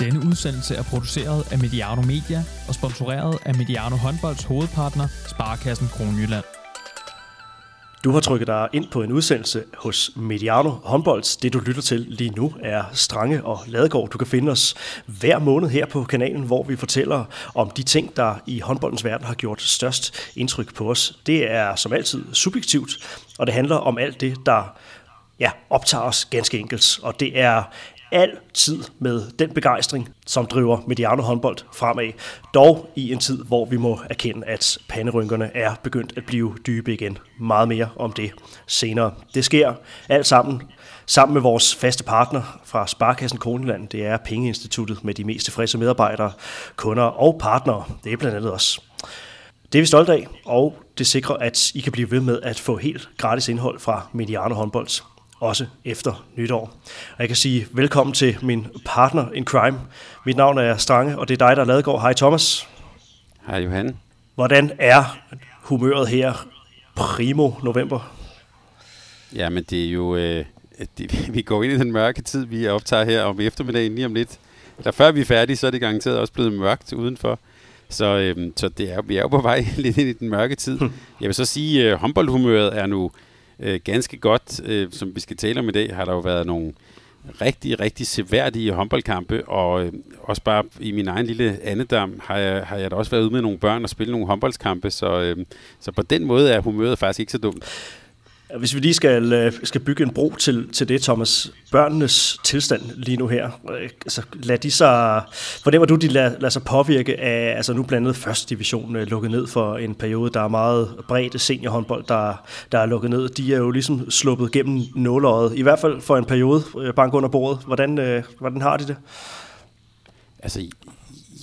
Denne udsendelse er produceret af Mediano Media og sponsoreret af Mediano Håndbolds hovedpartner, Sparkassen Kronjylland. Du har trykket dig ind på en udsendelse hos Mediano Håndbolds. Det du lytter til lige nu er Strange og Ladegård. Du kan finde os hver måned her på kanalen, hvor vi fortæller om de ting, der i håndboldens verden har gjort størst indtryk på os. Det er som altid subjektivt, og det handler om alt det, der ja, optager os ganske enkelt. Og det er altid med den begejstring, som driver Mediano håndbold fremad. Dog i en tid, hvor vi må erkende, at panderynkerne er begyndt at blive dybe igen. Meget mere om det senere. Det sker alt sammen sammen med vores faste partner fra Sparkassen Kroneland. Det er Pengeinstituttet med de mest tilfredse medarbejdere, kunder og partnere. Det er blandt andet os. Det er vi stolte af, og det sikrer, at I kan blive ved med at få helt gratis indhold fra Mediano håndbold også efter nytår. Og jeg kan sige velkommen til min partner in crime. Mit navn er Strange, og det er dig, der er Ladegaard. Hej Thomas. Hej Johan. Hvordan er humøret her primo november? Jamen det er jo, øh, det, vi går ind i den mørke tid, vi optager her om eftermiddagen lige om lidt. Eller før vi er færdige, så er det garanteret også blevet mørkt udenfor. Så, øh, så det er, vi er jo på vej lidt ind i den mørke tid. Hmm. Jeg vil så sige, at øh, håndboldhumøret er nu øh, ganske godt. Øh, som vi skal tale om i dag, har der jo været nogle rigtig, rigtig seværdige håndboldkampe, og øh, også bare i min egen lille andedam har jeg, har jeg da også været ude med nogle børn og spille nogle håndboldskampe, så, øh, så på den måde er humøret faktisk ikke så dumt. Hvis vi lige skal, øh, skal bygge en bro til, til det, Thomas, børnenes tilstand lige nu her, øh, altså lad de sig, fornemmer du, de lader, lader sig påvirke af, altså nu blandt andet første division øh, lukket ned for en periode, der er meget bredt seniorhåndbold, der, der er lukket ned. De er jo ligesom sluppet gennem nåløjet, i hvert fald for en periode, bank under bordet. Hvordan, hvordan har de det? Altså,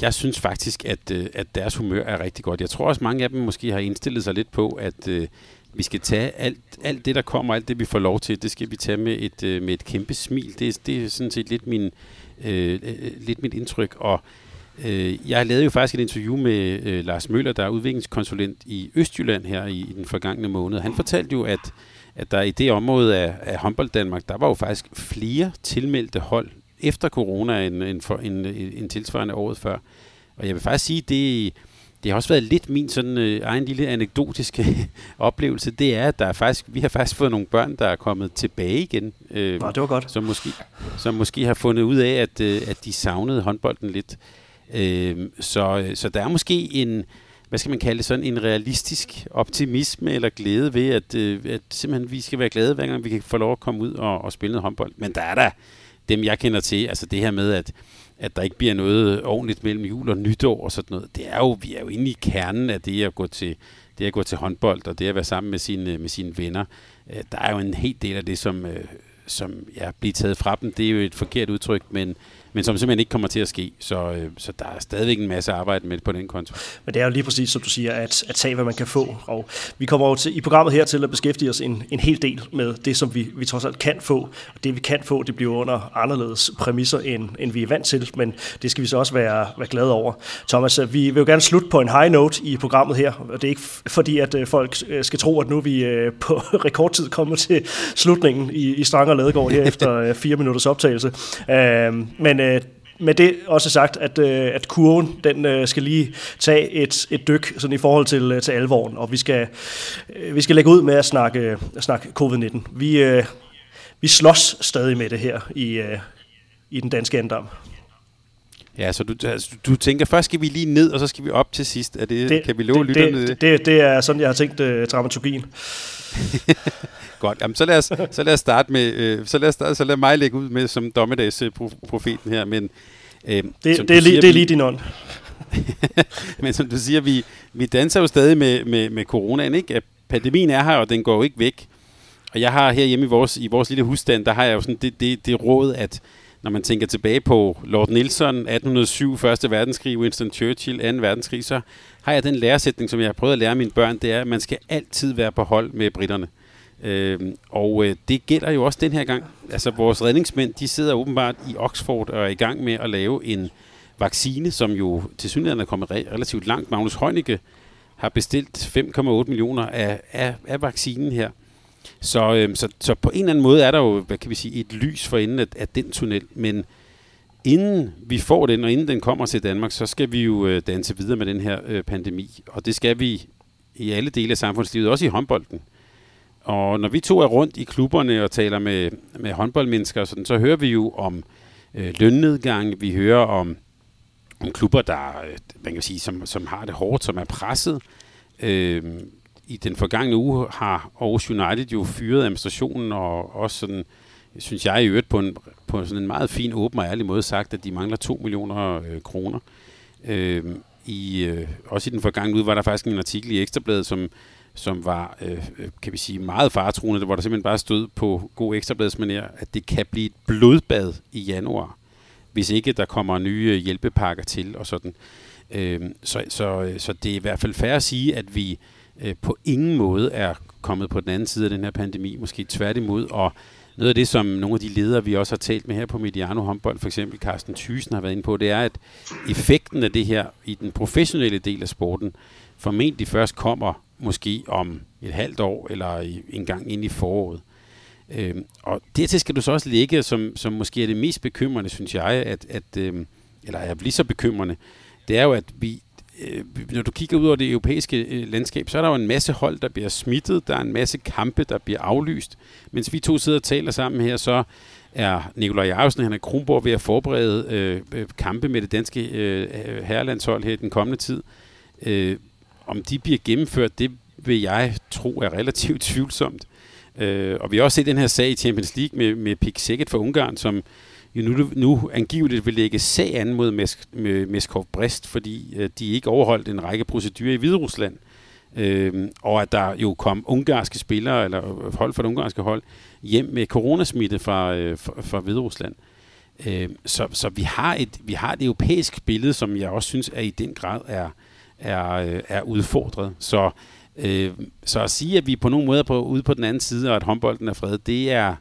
jeg synes faktisk, at, at deres humør er rigtig godt. Jeg tror også, mange af dem måske har indstillet sig lidt på, at vi skal tage alt, alt det, der kommer, alt det, vi får lov til, det skal vi tage med et, øh, med et kæmpe smil. Det, det er sådan set lidt, min, øh, øh, lidt mit indtryk. Og øh, jeg lavede jo faktisk et interview med øh, Lars Møller, der er udviklingskonsulent i Østjylland her i, i den forgangne måned. Han fortalte jo, at, at der i det område af, af håndbold Danmark, der var jo faktisk flere tilmeldte hold efter corona end, end, for, end, end tilsvarende året før. Og jeg vil faktisk sige, det det har også været lidt min sådan øh, egen lille anekdotiske oplevelse, det er, at der er faktisk, vi har faktisk fået nogle børn, der er kommet tilbage igen. Øh, Nå, det var godt. Som måske, som måske har fundet ud af, at, øh, at de savnede håndbolden lidt. Øh, så, så der er måske en, hvad skal man kalde det, sådan en realistisk optimisme eller glæde ved, at, øh, at simpelthen vi skal være glade, hver gang vi kan få lov at komme ud og, og spille noget håndbold. Men der er der dem, jeg kender til, altså det her med, at at der ikke bliver noget ordentligt mellem jul og nytår og sådan noget. Det er jo, vi er jo inde i kernen af det at gå til, det at gå til håndbold, og det at være sammen med sine, med sine venner. Øh, der er jo en hel del af det, som, øh, som ja, bliver taget fra dem. Det er jo et forkert udtryk, men men som simpelthen ikke kommer til at ske. Så, øh, så der er stadigvæk en masse arbejde med på den konto. Men det er jo lige præcis, som du siger, at, at tage, hvad man kan få. Og vi kommer jo til, i programmet her til at beskæftige os en, en hel del med det, som vi, vi trods alt kan få. Og det, vi kan få, det bliver under anderledes præmisser, end, end vi er vant til, men det skal vi så også være, være glade over. Thomas, øh, vi vil jo gerne slutte på en high note i programmet her, og det er ikke fordi, at øh, folk øh, skal tro, at nu er vi på rekordtid kommer til slutningen i, i Strang og Ladegård her efter fire minutters optagelse. Men øh, med det også sagt, at, øh, at kurven den øh, skal lige tage et, et dyk sådan i forhold til, øh, til alvoren, og vi skal, øh, vi skal lægge ud med at snakke, at snakke covid-19. Vi, øh, vi slås stadig med det her i, øh, i den danske andam. Ja, så du, altså, du tænker, først skal vi lige ned, og så skal vi op til sidst. Er det, det kan vi love det, lytterne det? Det, det, det er sådan, jeg har tænkt uh, dramaturgien. Godt, Jamen, så, lad os, så lad os starte med, øh, så, lad os starte, så lad mig lægge ud med som dommedagsprofeten her, men... Øh, det, det, er siger, lige, det er lige din ånd. men som du siger, vi, vi danser jo stadig med, med, med coronaen, ikke? Pandemien er her, og den går jo ikke væk. Og jeg har her hjemme i vores, i vores lille husstand, der har jeg jo sådan det, det, det råd, at når man tænker tilbage på Lord Nelson, 1807, Første Verdenskrig, Winston Churchill, 2. verdenskrig, så har jeg den læresætning, som jeg har prøvet at lære mine børn, det er, at man skal altid være på hold med britterne. Øh, og øh, det gælder jo også den her gang. Altså vores redningsmænd, de sidder åbenbart i Oxford og er i gang med at lave en vaccine, som jo til synligheden er kommet re- relativt langt. Magnus Heunicke har bestilt 5,8 millioner af, af, af vaccinen her. Så, øh, så, så på en eller anden måde er der jo, hvad kan vi sige, et lys for enden af, af den tunnel, men inden vi får den, og inden den kommer til Danmark, så skal vi jo øh, danse videre med den her øh, pandemi. Og det skal vi i alle dele af samfundslivet, også i håndbolden. Og når vi to er rundt i klubberne og taler med, med håndboldmennesker, sådan, så hører vi jo om øh, lønnedgang, vi hører om, om klubber, der, øh, man kan sige, som, som har det hårdt, som er presset. Øh, i den forgangne uge har Aarhus United jo fyret administrationen, og også sådan, synes jeg i øvrigt på en, på sådan en meget fin, åben og ærlig måde sagt, at de mangler 2 millioner øh, kroner. Øh, i, øh, også i den forgangne uge var der faktisk en artikel i Ekstrabladet, som som var, øh, øh kan vi sige, meget faretruende, hvor der simpelthen bare stod på god ekstrabladsmanér, at det kan blive et blodbad i januar, hvis ikke der kommer nye øh, hjælpepakker til og sådan. Øh, så, så, øh, så det er i hvert fald fair at sige, at vi øh, på ingen måde er kommet på den anden side af den her pandemi, måske tværtimod, og noget af det, som nogle af de ledere, vi også har talt med her på Mediano håndbold, for eksempel Carsten Thysen har været inde på, det er, at effekten af det her i den professionelle del af sporten formentlig først kommer måske om et halvt år, eller en gang ind i foråret. Øhm, og dertil skal du så også ligge, som, som måske er det mest bekymrende, synes jeg, at, at øhm, eller er lige så bekymrende, det er jo, at vi, øh, når du kigger ud over det europæiske øh, landskab, så er der jo en masse hold, der bliver smittet, der er en masse kampe, der bliver aflyst. Mens vi to sidder og taler sammen her, så er Nikolaj Jarvsen og Henrik Kronborg ved at forberede øh, øh, kampe med det danske øh, herrelandshold her i den kommende tid. Øh, om de bliver gennemført, det vil jeg tro er relativt tvivlsomt. Øh, og vi har også set den her sag i Champions League med, med Pik Sækket fra Ungarn, som jo nu, nu angiveligt vil lægge sag an mod Meskov Brest, fordi øh, de ikke overholdt en række procedurer i Hviderusland. Øh, og at der jo kom ungarske spillere, eller øh, hold for det ungarske hold, hjem med coronasmitte fra, øh, fra, fra Hviderusland. Øh, så så vi, har et, vi har et europæisk billede, som jeg også synes er i den grad er, er, øh, er udfordret. Så, øh, så at sige, at vi på nogen måde er på, ude på den anden side, og at håndbolden er fredet, det er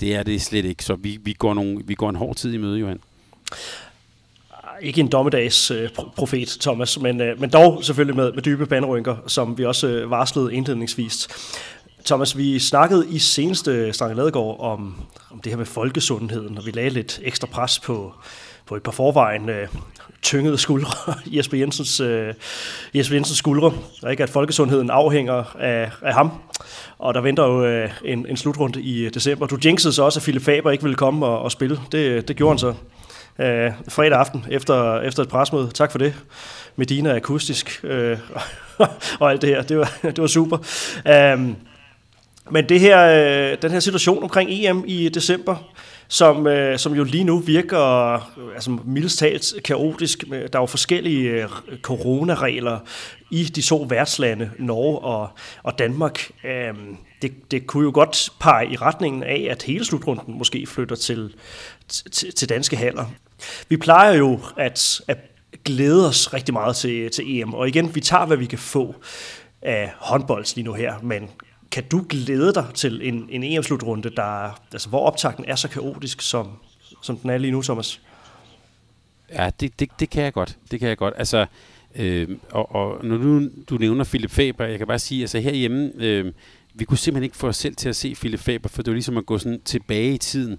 det, er det slet ikke. Så vi, vi, går nogle, vi går en hård tid i møde, Johan. Ikke en dommedags øh, profet, Thomas, men, øh, men dog selvfølgelig med, med dybe bandrynker, som vi også øh, varslede indledningsvis. Thomas, vi snakkede i seneste Strange Ladegaard om, om det her med folkesundheden, og vi lagde lidt ekstra pres på, på et par forvejen øh, tyngede skuldre, Jesper Jensens, øh, Jesper Jensens skuldre, og ikke at folkesundheden afhænger af, af ham. Og der venter jo øh, en, en slutrunde i øh, december. Du jinxede så også, at Philip Faber ikke ville komme og, og spille. Det, det gjorde han så øh, fredag aften efter, efter et presmøde. Tak for det. Medina akustisk øh, og alt det her. Det var, det var super. Øh, men det her, øh, den her situation omkring EM i december, som, øh, som jo lige nu virker øh, altså, mildest talt kaotisk. Der er jo forskellige øh, coronaregler i de to værtslande, Norge og, og Danmark. Øh, det, det kunne jo godt pege i retningen af, at hele slutrunden måske flytter til, til, til danske haller. Vi plejer jo at, at glæde os rigtig meget til, til EM, og igen, vi tager, hvad vi kan få af håndbold lige nu her, men kan du glæde dig til en, en EM-slutrunde, der, altså, hvor optakten er så kaotisk, som, som den er lige nu, Thomas? Ja, det, det, det kan jeg godt. Det kan jeg godt. Altså, øh, og, og når du, du nævner Philip Faber, jeg kan bare sige, altså herhjemme, øh, vi kunne simpelthen ikke få os selv til at se Philip Faber, for det var ligesom at gå sådan tilbage i tiden.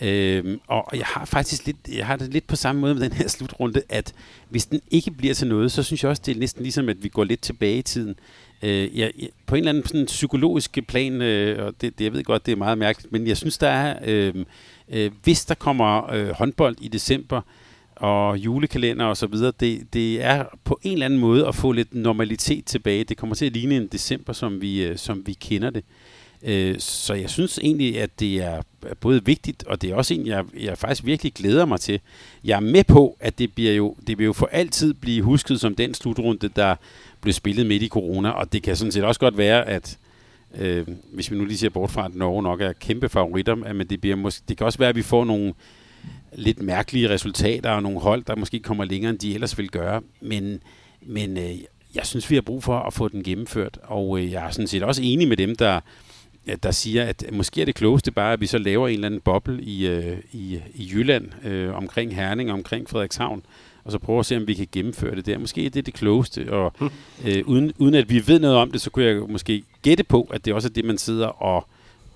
Øh, og jeg har faktisk lidt, jeg har det lidt på samme måde med den her slutrunde, at hvis den ikke bliver til noget, så synes jeg også, det er næsten ligesom, at vi går lidt tilbage i tiden. Øh, jeg, på en eller anden sådan psykologisk plan, øh, og det, det, jeg ved godt, det er meget mærkeligt, men jeg synes, der er, øh, øh, hvis der kommer øh, håndbold i december, og julekalender og så videre, det, det er på en eller anden måde at få lidt normalitet tilbage. Det kommer til at ligne en december, som vi, øh, som vi kender det. Øh, Øh, så jeg synes egentlig, at det er både vigtigt, og det er også en, jeg, jeg faktisk virkelig glæder mig til. Jeg er med på, at det, bliver jo, det vil jo for altid blive husket som den slutrunde, der blev spillet midt i corona, og det kan sådan set også godt være, at øh, hvis vi nu lige ser bort fra, at Norge nok er kæmpe favoritter, men det, bliver måske, det kan også være, at vi får nogle lidt mærkelige resultater, og nogle hold, der måske kommer længere, end de ellers ville gøre. Men, men øh, jeg synes, vi har brug for at få den gennemført, og øh, jeg er sådan set også enig med dem, der, der siger, at måske er det klogeste bare, at vi så laver en eller anden boble i, øh, i, i Jylland øh, omkring Herning, omkring Frederikshavn, og så prøve at se, om vi kan gennemføre det der. Måske er det det klogeste, og øh, uden, uden at vi ved noget om det, så kunne jeg måske gætte på, at det også er det, man sidder og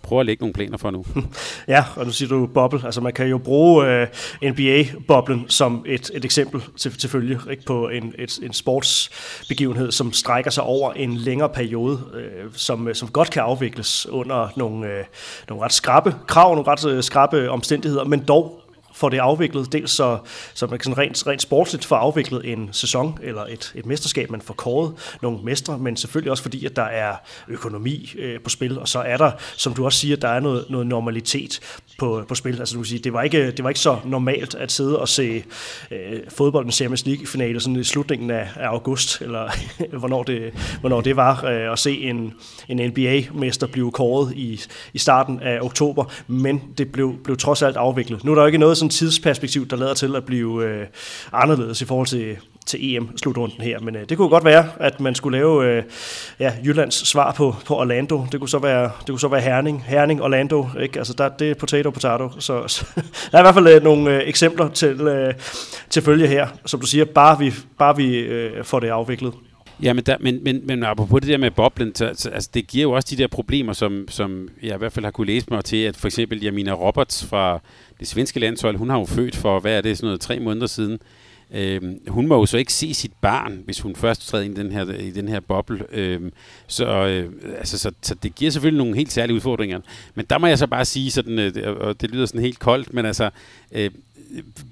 prøver at lægge nogle planer for nu. Ja, og nu siger du boble. Altså man kan jo bruge øh, NBA-boblen som et, et eksempel til, til følge ikke, på en, et, en sportsbegivenhed, som strækker sig over en længere periode, øh, som, øh, som godt kan afvikles under nogle, øh, nogle ret skrappe krav, nogle ret øh, skrappe omstændigheder, men dog får det afviklet, dels så, så man kan rent, rent sportsligt få afviklet en sæson eller et, et mesterskab, man får kåret nogle mestre, men selvfølgelig også fordi, at der er økonomi øh, på spil, og så er der, som du også siger, der er noget, noget normalitet på, på spil. Altså du vil sige, det var, ikke, det var ikke så normalt at sidde og se øh, fodboldens Champions League-finale sådan i slutningen af, af august, eller hvornår, det, hvornår det var, øh, at se en, en NBA-mester blive kåret i, i starten af oktober, men det blev, blev trods alt afviklet. Nu er der jo ikke noget sådan et tidsperspektiv, der lader til at blive øh, anderledes i forhold til, til EM-slutrunden her, men øh, det kunne godt være, at man skulle lave øh, ja, Jyllands svar på, på Orlando. Det kunne så være, det kunne så være Herning, Herning, Orlando, ikke? Altså der, det er potato, potato. Så, så der er i hvert fald øh, nogle øh, eksempler til, øh, til følge her, som du siger, bare vi, bare vi øh, får det afviklet. Ja, men, der, men, men, men apropos det der med boblen, så, så, altså, det giver jo også de der problemer, som, som jeg i hvert fald har kunne læse mig til, at for eksempel Jamina Roberts fra det svenske landshold, hun har jo født for, hvad er det, sådan noget, tre måneder siden. Øhm, hun må jo så ikke se sit barn, hvis hun først træder ind i den her, i den her boble. Øhm, så, øh, altså, så, så det giver selvfølgelig nogle helt særlige udfordringer. Men der må jeg så bare sige, sådan, øh, og det lyder sådan helt koldt, men altså, øh,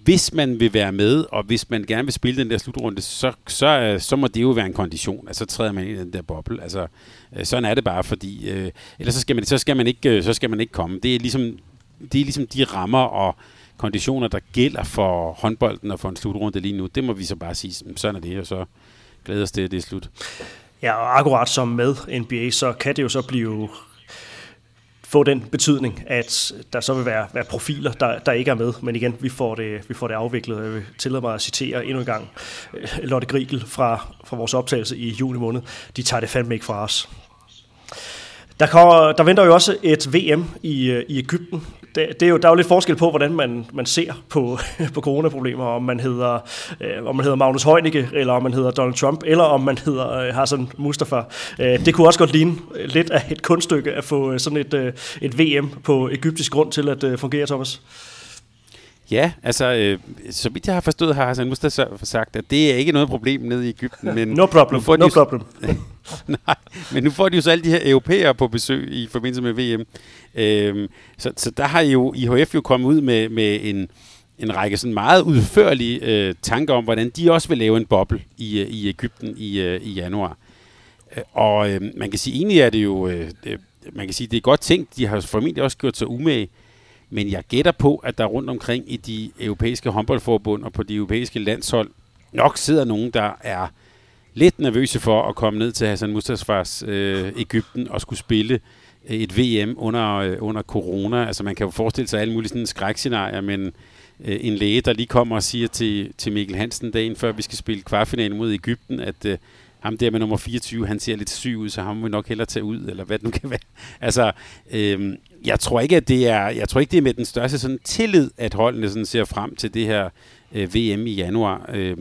hvis man vil være med, og hvis man gerne vil spille den der slutrunde, så, så, øh, så må det jo være en kondition. Altså, så træder man ind i den der boble. Altså, øh, sådan er det bare, fordi øh, ellers så skal, man, så, skal man ikke, øh, så skal man ikke komme. Det er ligesom, det er ligesom de rammer og konditioner, der gælder for håndbolden og for en slutrunde lige nu. Det må vi så bare sige, sådan er det, og så glæder os til, at det er slut. Ja, og akkurat som med NBA, så kan det jo så blive få den betydning, at der så vil være, være profiler, der, der ikke er med. Men igen, vi får det, vi får det afviklet. Jeg vil tillade mig at citere endnu en gang øh, Lotte Grigel fra, fra vores optagelse i juni måned. De tager det fandme ikke fra os. Der, kommer, der venter jo også et VM i, øh, i Ægypten. Det, det er jo, der er jo lidt forskel på, hvordan man, man ser på, på coronaproblemer, om man, hedder, øh, om man hedder Magnus Heunicke, eller om man hedder Donald Trump, eller om man hedder øh, Hassan Mustafa. Øh, det kunne også godt ligne lidt af et kunststykke at få øh, sådan et, øh, et VM på egyptisk grund til at øh, fungere, Thomas. Ja, altså, øh, så vidt jeg har forstået, har Hassan Mustafa sagt, at det er ikke noget problem nede i Ægypten. Men no problem, no problem. Nej, men nu får de jo så alle de her europæere på besøg i forbindelse med VM. Øhm, så, så der har jo IHF jo kommet ud med, med en, en række sådan meget udførlige øh, tanker om, hvordan de også vil lave en boble i, øh, i Ægypten i, øh, i januar. Øh, og øh, man kan sige, egentlig er det jo, øh, man kan sige, det er godt tænkt, de har formentlig også gjort sig umage, men jeg gætter på, at der rundt omkring i de europæiske håndboldforbund og på de europæiske landshold nok sidder nogen, der er lidt nervøse for at komme ned til Hassan Mustafas øh, Ægypten og skulle spille øh, et VM under, øh, under corona. Altså man kan jo forestille sig alle mulige sådan skrækscenarier, men øh, en læge, der lige kommer og siger til, til Mikkel Hansen dagen før vi skal spille kvartfinalen mod Ægypten, at øh, ham der med nummer 24, han ser lidt syg ud, så ham må vi nok hellere tage ud, eller hvad det nu kan være. Altså, øh, jeg tror ikke, at det er, jeg tror ikke, det er med den største sådan tillid, at holdene sådan ser frem til det her øh, VM i januar. Øh,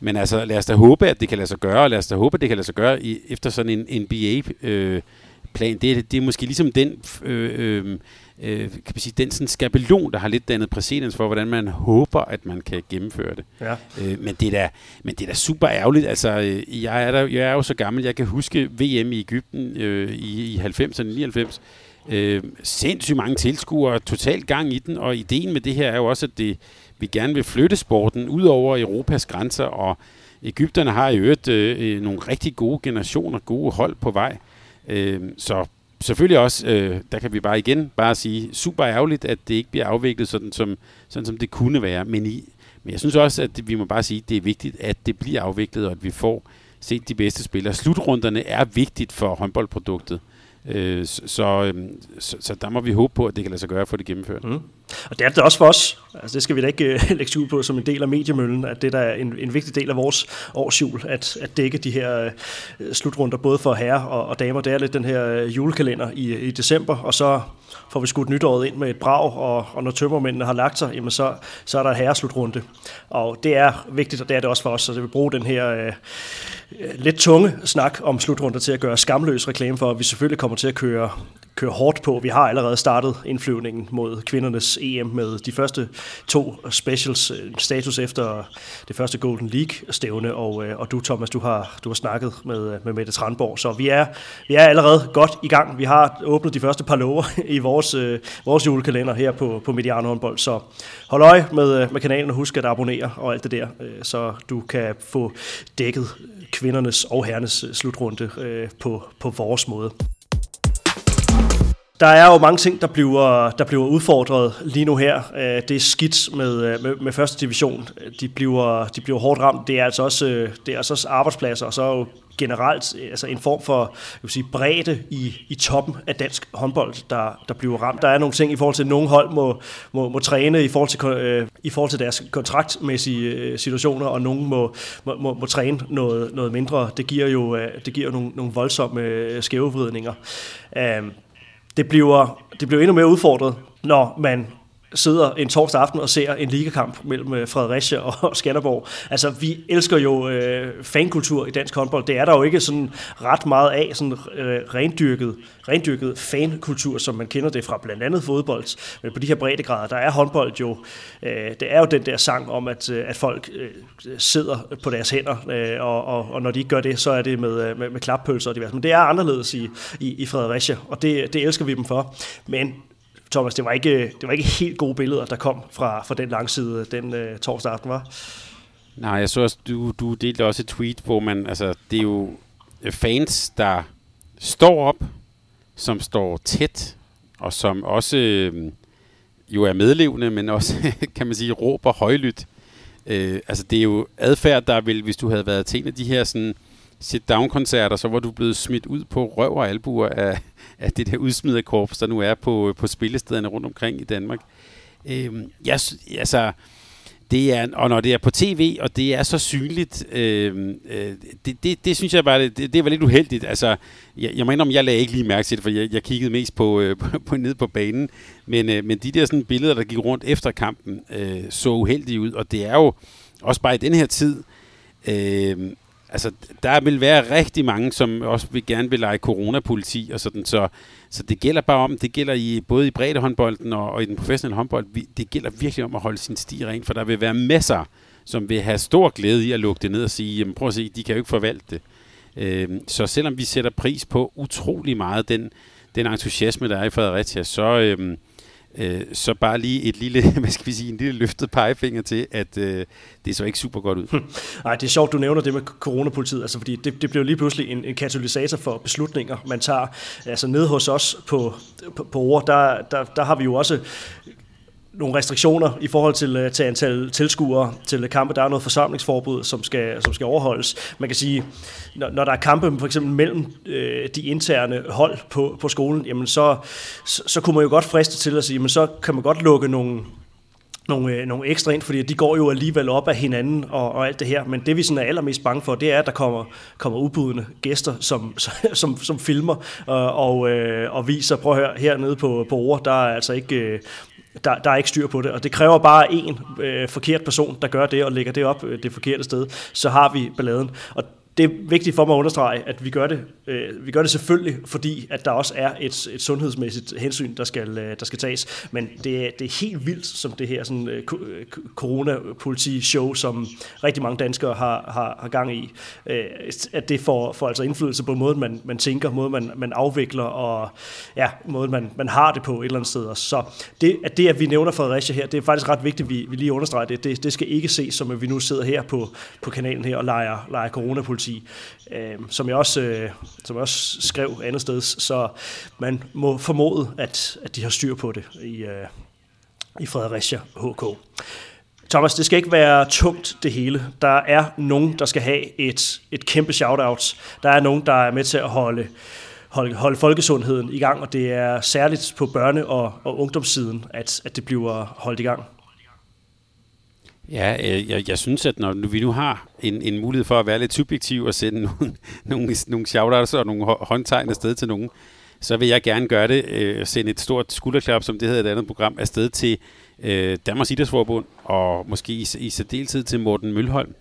men altså, lad os da håbe, at det kan lade sig gøre, og lad os da håbe, at det kan lade sig gøre i, efter sådan en NBA-plan. Øh, det, det er måske ligesom den, øh, øh, øh, kan man sige, den sådan skabelon, der har lidt dannet præcedens for, hvordan man håber, at man kan gennemføre det. Ja. Øh, men, det er da, men det er da super ærgerligt. Altså, øh, jeg, er der, jeg er jo så gammel, jeg kan huske VM i Ægypten øh, i, i 90'erne, 99. Øh, sindssygt mange tilskuere, totalt gang i den, og ideen med det her er jo også, at det, vi gerne vil flytte sporten ud over Europas grænser, og Ægypterne har i øvrigt øh, øh, nogle rigtig gode generationer, gode hold på vej. Øh, så selvfølgelig også, øh, der kan vi bare igen bare sige, super ærgerligt, at det ikke bliver afviklet sådan, som, sådan, som det kunne være. Men, i, men jeg synes også, at det, vi må bare sige, at det er vigtigt, at det bliver afviklet, og at vi får set de bedste spillere. Slutrunderne er vigtigt for håndboldproduktet. Øh, så, øhm, så, så der må vi håbe på, at det kan lade sig gøre for få det gennemført. Mm. Og det er det også for os. Altså, det skal vi da ikke uh, lægge ud på som en del af mediemøllen, at det der er en, en vigtig del af vores årsjul, at, at dække de her uh, slutrunder, både for herrer og, og damer. Det er lidt den her uh, julekalender i, i december, og så får vi skudt nytåret ind med et brag, og, og når tømmermændene har lagt sig, jamen så, så er der herreslutrunde. Og det er vigtigt, og det er det også for os, så det vil bruge den her uh, lidt tunge snak om slutrunder til at gøre skamløs reklame for, at vi selvfølgelig kommer til at køre køre hårdt på. Vi har allerede startet indflyvningen mod kvindernes EM med de første to specials, øh, status efter det første Golden League-stævne, og, øh, og du, Thomas, du har, du har snakket med, øh, med Mette Tranborg, så vi er, vi er allerede godt i gang. Vi har åbnet de første par lover i vores, vores julekalender her på, på Mediano håndbold, så hold øje med, med kanalen og husk at abonnere og alt det der, så du kan få dækket kvindernes og herrenes slutrunde på, på vores måde. Der er jo mange ting, der bliver, der bliver udfordret lige nu her. Øh, det er skidt med, øh, med, med første division. De bliver, de bliver hårdt ramt. Det er altså også, øh, det er altså også arbejdspladser, og så jo generelt altså en form for jeg vil sige, bredde i, i toppen af dansk håndbold, der, der bliver ramt. Der er nogle ting i forhold til, at nogle hold må, må, må træne i forhold, til, øh, i forhold til deres kontraktmæssige situationer, og nogle må, må, må, må træne noget, noget mindre. Det giver jo, det giver nogle, nogle voldsomme øh, skævevridninger. Øhm, det bliver, det bliver endnu mere udfordret, når man sidder en torsdag aften og ser en ligakamp mellem øh, Fredericia og Skanderborg. Altså, vi elsker jo øh, fankultur i dansk håndbold. Det er der jo ikke sådan ret meget af, sådan øh, rendyrket, rendyrket fankultur, som man kender det fra blandt andet fodbold. Men på de her breddegrader, der er håndbold jo, øh, det er jo den der sang om, at, øh, at folk øh, sidder på deres hænder, øh, og, og, og når de ikke gør det, så er det med, øh, med, med klappølser og diverse. Men det er anderledes i, i, i Fredericia, og det, det elsker vi dem for. Men Thomas, det var ikke, det var ikke helt gode billeder, der kom fra, fra den langside den øh, torsdag aften, var? Nej, jeg så også, du, du delte også et tweet, hvor man, altså, det er jo øh, fans, der står op, som står tæt, og som også øh, jo er medlevende, men også, kan man sige, råber højlydt. Øh, altså, det er jo adfærd, der vil, hvis du havde været til en af de her sådan, sit-down-koncerter, så var du blevet smidt ud på røv og albuer af, af det der udsmidte korps, der nu er på, på spillestederne rundt omkring i Danmark. Øhm, jeg, altså, det er, og når det er på tv, og det er så synligt, øh, øh, det, det, det synes jeg bare, det, det var lidt uheldigt. Altså, jeg, jeg mener, om jeg lagde ikke lige mærke til det, for jeg, jeg kiggede mest på, øh, på, på ned på banen. Men, øh, men de der sådan billeder, der gik rundt efter kampen, øh, så uheldige ud, og det er jo også bare i den her tid, øh, altså, der vil være rigtig mange, som også vil gerne vil lege coronapoliti og sådan, så, så det gælder bare om, det gælder i både i breddehåndbolden og, og i den professionelle håndbold, vi, det gælder virkelig om at holde sin sti ren, for der vil være masser, som vil have stor glæde i at lukke det ned og sige, jamen prøv at se, de kan jo ikke forvalte det. Øh, så selvom vi sætter pris på utrolig meget den, den entusiasme, der er i Fredericia, så, øh, Øh, så bare lige et lille, hvad skal vi sige, en lille løftet pegefinger til, at øh, det så ikke super godt ud. Hm. Nej, det er sjovt, du nævner det med coronapolitiet, altså fordi det, det blev lige pludselig en, en katalysator for beslutninger, man tager. Altså nede hos os på, på, på ord, der, der, der har vi jo også nogle restriktioner i forhold til, øh, til antal tilskuere til kampe. Der er noget forsamlingsforbud, som skal, som skal overholdes. Man kan sige, når, når der er kampe for eksempel mellem øh, de interne hold på, på skolen, jamen så, så, så kunne man jo godt friste til at sige, men så kan man godt lukke nogle, nogle, øh, nogle ekstra ind, fordi de går jo alligevel op af hinanden og, og alt det her. Men det vi sådan er allermest bange for, det er, at der kommer, kommer ubudne gæster, som, som, som filmer og, og, øh, og viser, prøv at høre, hernede på, på ord, der er altså ikke, øh, der, der er ikke styr på det, og det kræver bare en øh, forkert person, der gør det og lægger det op øh, det forkerte sted, så har vi balladen. Og det er vigtigt for mig at understrege, at vi gør det, øh, vi gør det selvfølgelig, fordi at der også er et, et sundhedsmæssigt hensyn, der skal, øh, der skal tages. Men det, er, det er helt vildt, som det her sådan, øh, øh coronapoliti-show, som rigtig mange danskere har, har, har gang i, øh, at det får, får altså indflydelse på måden, man, man tænker, måden, man, man afvikler, og ja, måden, man, man har det på et eller andet sted. Så det, at det, at vi nævner Fredericia her, det er faktisk ret vigtigt, at vi, vi lige understreger det. det. Det skal ikke ses som, at vi nu sidder her på, på kanalen her og leger, leger coronapoliti politi. Øh, som, jeg også, øh, som jeg også skrev andet sted, så man må formode, at, at de har styr på det i, øh, i Fredericia HK. Thomas, det skal ikke være tungt det hele. Der er nogen, der skal have et, et kæmpe shout-out. Der er nogen, der er med til at holde, holde, holde folkesundheden i gang, og det er særligt på børne- og, og ungdomssiden, at, at det bliver holdt i gang. Ja, øh, jeg, jeg synes, at når vi nu har en, en mulighed for at være lidt subjektiv og sende nogle, nogle, nogle shoutouts og nogle håndtegn afsted til nogen, så vil jeg gerne gøre det, øh, sende et stort skulderklap, som det hedder et andet program, afsted til øh, Danmarks Idrætsforbund, og måske i, i særdeleshed til Morten Mølholm,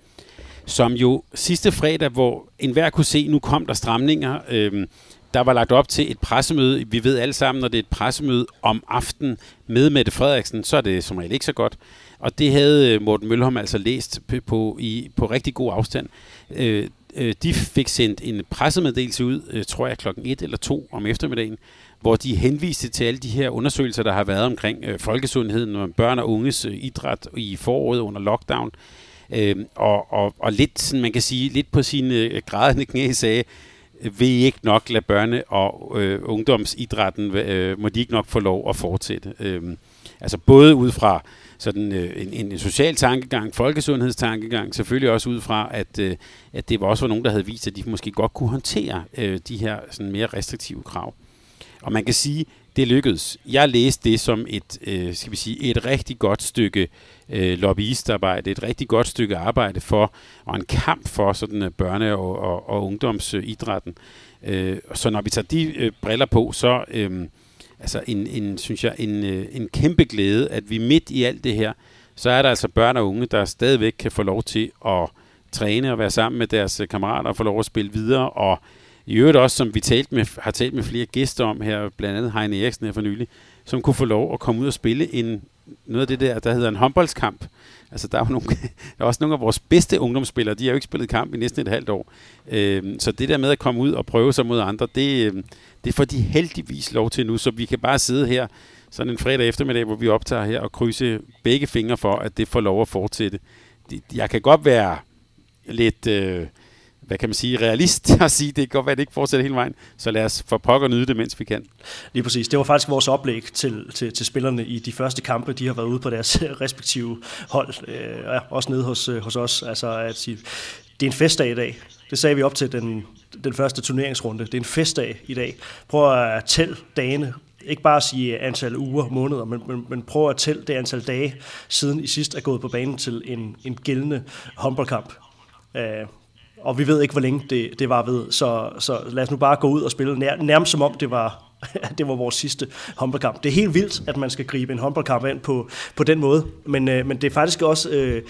som jo sidste fredag, hvor enhver kunne se, nu kom der stramninger, øh, der var lagt op til et pressemøde. Vi ved alle sammen, når det er et pressemøde om aftenen med Mette Frederiksen, så er det som regel ikke så godt. Og det havde øh, Morten Mølholm altså læst på, på, i, på rigtig god afstand. Øh, øh de fik sendt en pressemeddelelse ud, øh, tror jeg klokken 1 eller 2 om eftermiddagen, hvor de henviste til alle de her undersøgelser, der har været omkring øh, folkesundheden og børn og unges øh, idræt i foråret under lockdown. Øh, og, og, og lidt, sådan, man kan sige, lidt på sine øh, grædende knæ sagde, vil I ikke nok lade børne- og øh, ungdomsidrætten, øh, må de ikke nok få lov at fortsætte. Øh, altså både ud fra sådan øh, en, en social tankegang, folkesundhedstankegang, selvfølgelig også ud fra, at, øh, at det var også var nogen, der havde vist, at de måske godt kunne håndtere øh, de her sådan mere restriktive krav. Og man kan sige, det lykkedes. Jeg læste det som et, øh, skal vi sige, et rigtig godt stykke øh, lobbyistarbejde, et rigtig godt stykke arbejde for, og en kamp for sådan øh, børne- og, og, og ungdomsidrætten. Øh, så når vi tager de øh, briller på, så øh, altså en, en, synes jeg, en, øh, en kæmpe glæde, at vi midt i alt det her, så er der altså børn og unge, der stadigvæk kan få lov til at træne og være sammen med deres øh, kammerater og få lov at spille videre, og i øvrigt også, som vi talt med, har talt med flere gæster om her, blandt andet Heine Eriksen her for nylig, som kunne få lov at komme ud og spille en, noget af det der, der hedder en håndboldskamp. Altså, der er, jo nogle, der er også nogle af vores bedste ungdomsspillere, de har jo ikke spillet kamp i næsten et halvt år. Øh, så det der med at komme ud og prøve sig mod andre, det, øhm, det får de heldigvis lov til nu, så vi kan bare sidde her sådan en fredag eftermiddag, hvor vi optager her og krydse begge fingre for, at det får lov at fortsætte. Jeg kan godt være lidt... Øh, hvad kan man sige, realist at sige, det kan godt være, at det ikke fortsætter hele vejen, så lad os for pokker nyde det, mens vi kan. Lige præcis. Det var faktisk vores oplæg til, til, til spillerne i de første kampe, de har været ude på deres respektive hold, øh, også nede hos, øh, hos os. Altså at sige, det er en festdag i dag. Det sagde vi op til den, den første turneringsrunde. Det er en festdag i dag. Prøv at tælle dagene ikke bare at sige antal uger, måneder, men, men, men prøv at tælle det antal dage, siden I sidst er gået på banen til en, en gældende håndboldkamp. Uh, og vi ved ikke, hvor længe det, det var ved, så, så lad os nu bare gå ud og spille nær, nærmest som om det var, det var vores sidste håndboldkamp. Det er helt vildt, at man skal gribe en håndboldkamp ind på, på den måde, men, øh, men det er faktisk også øh,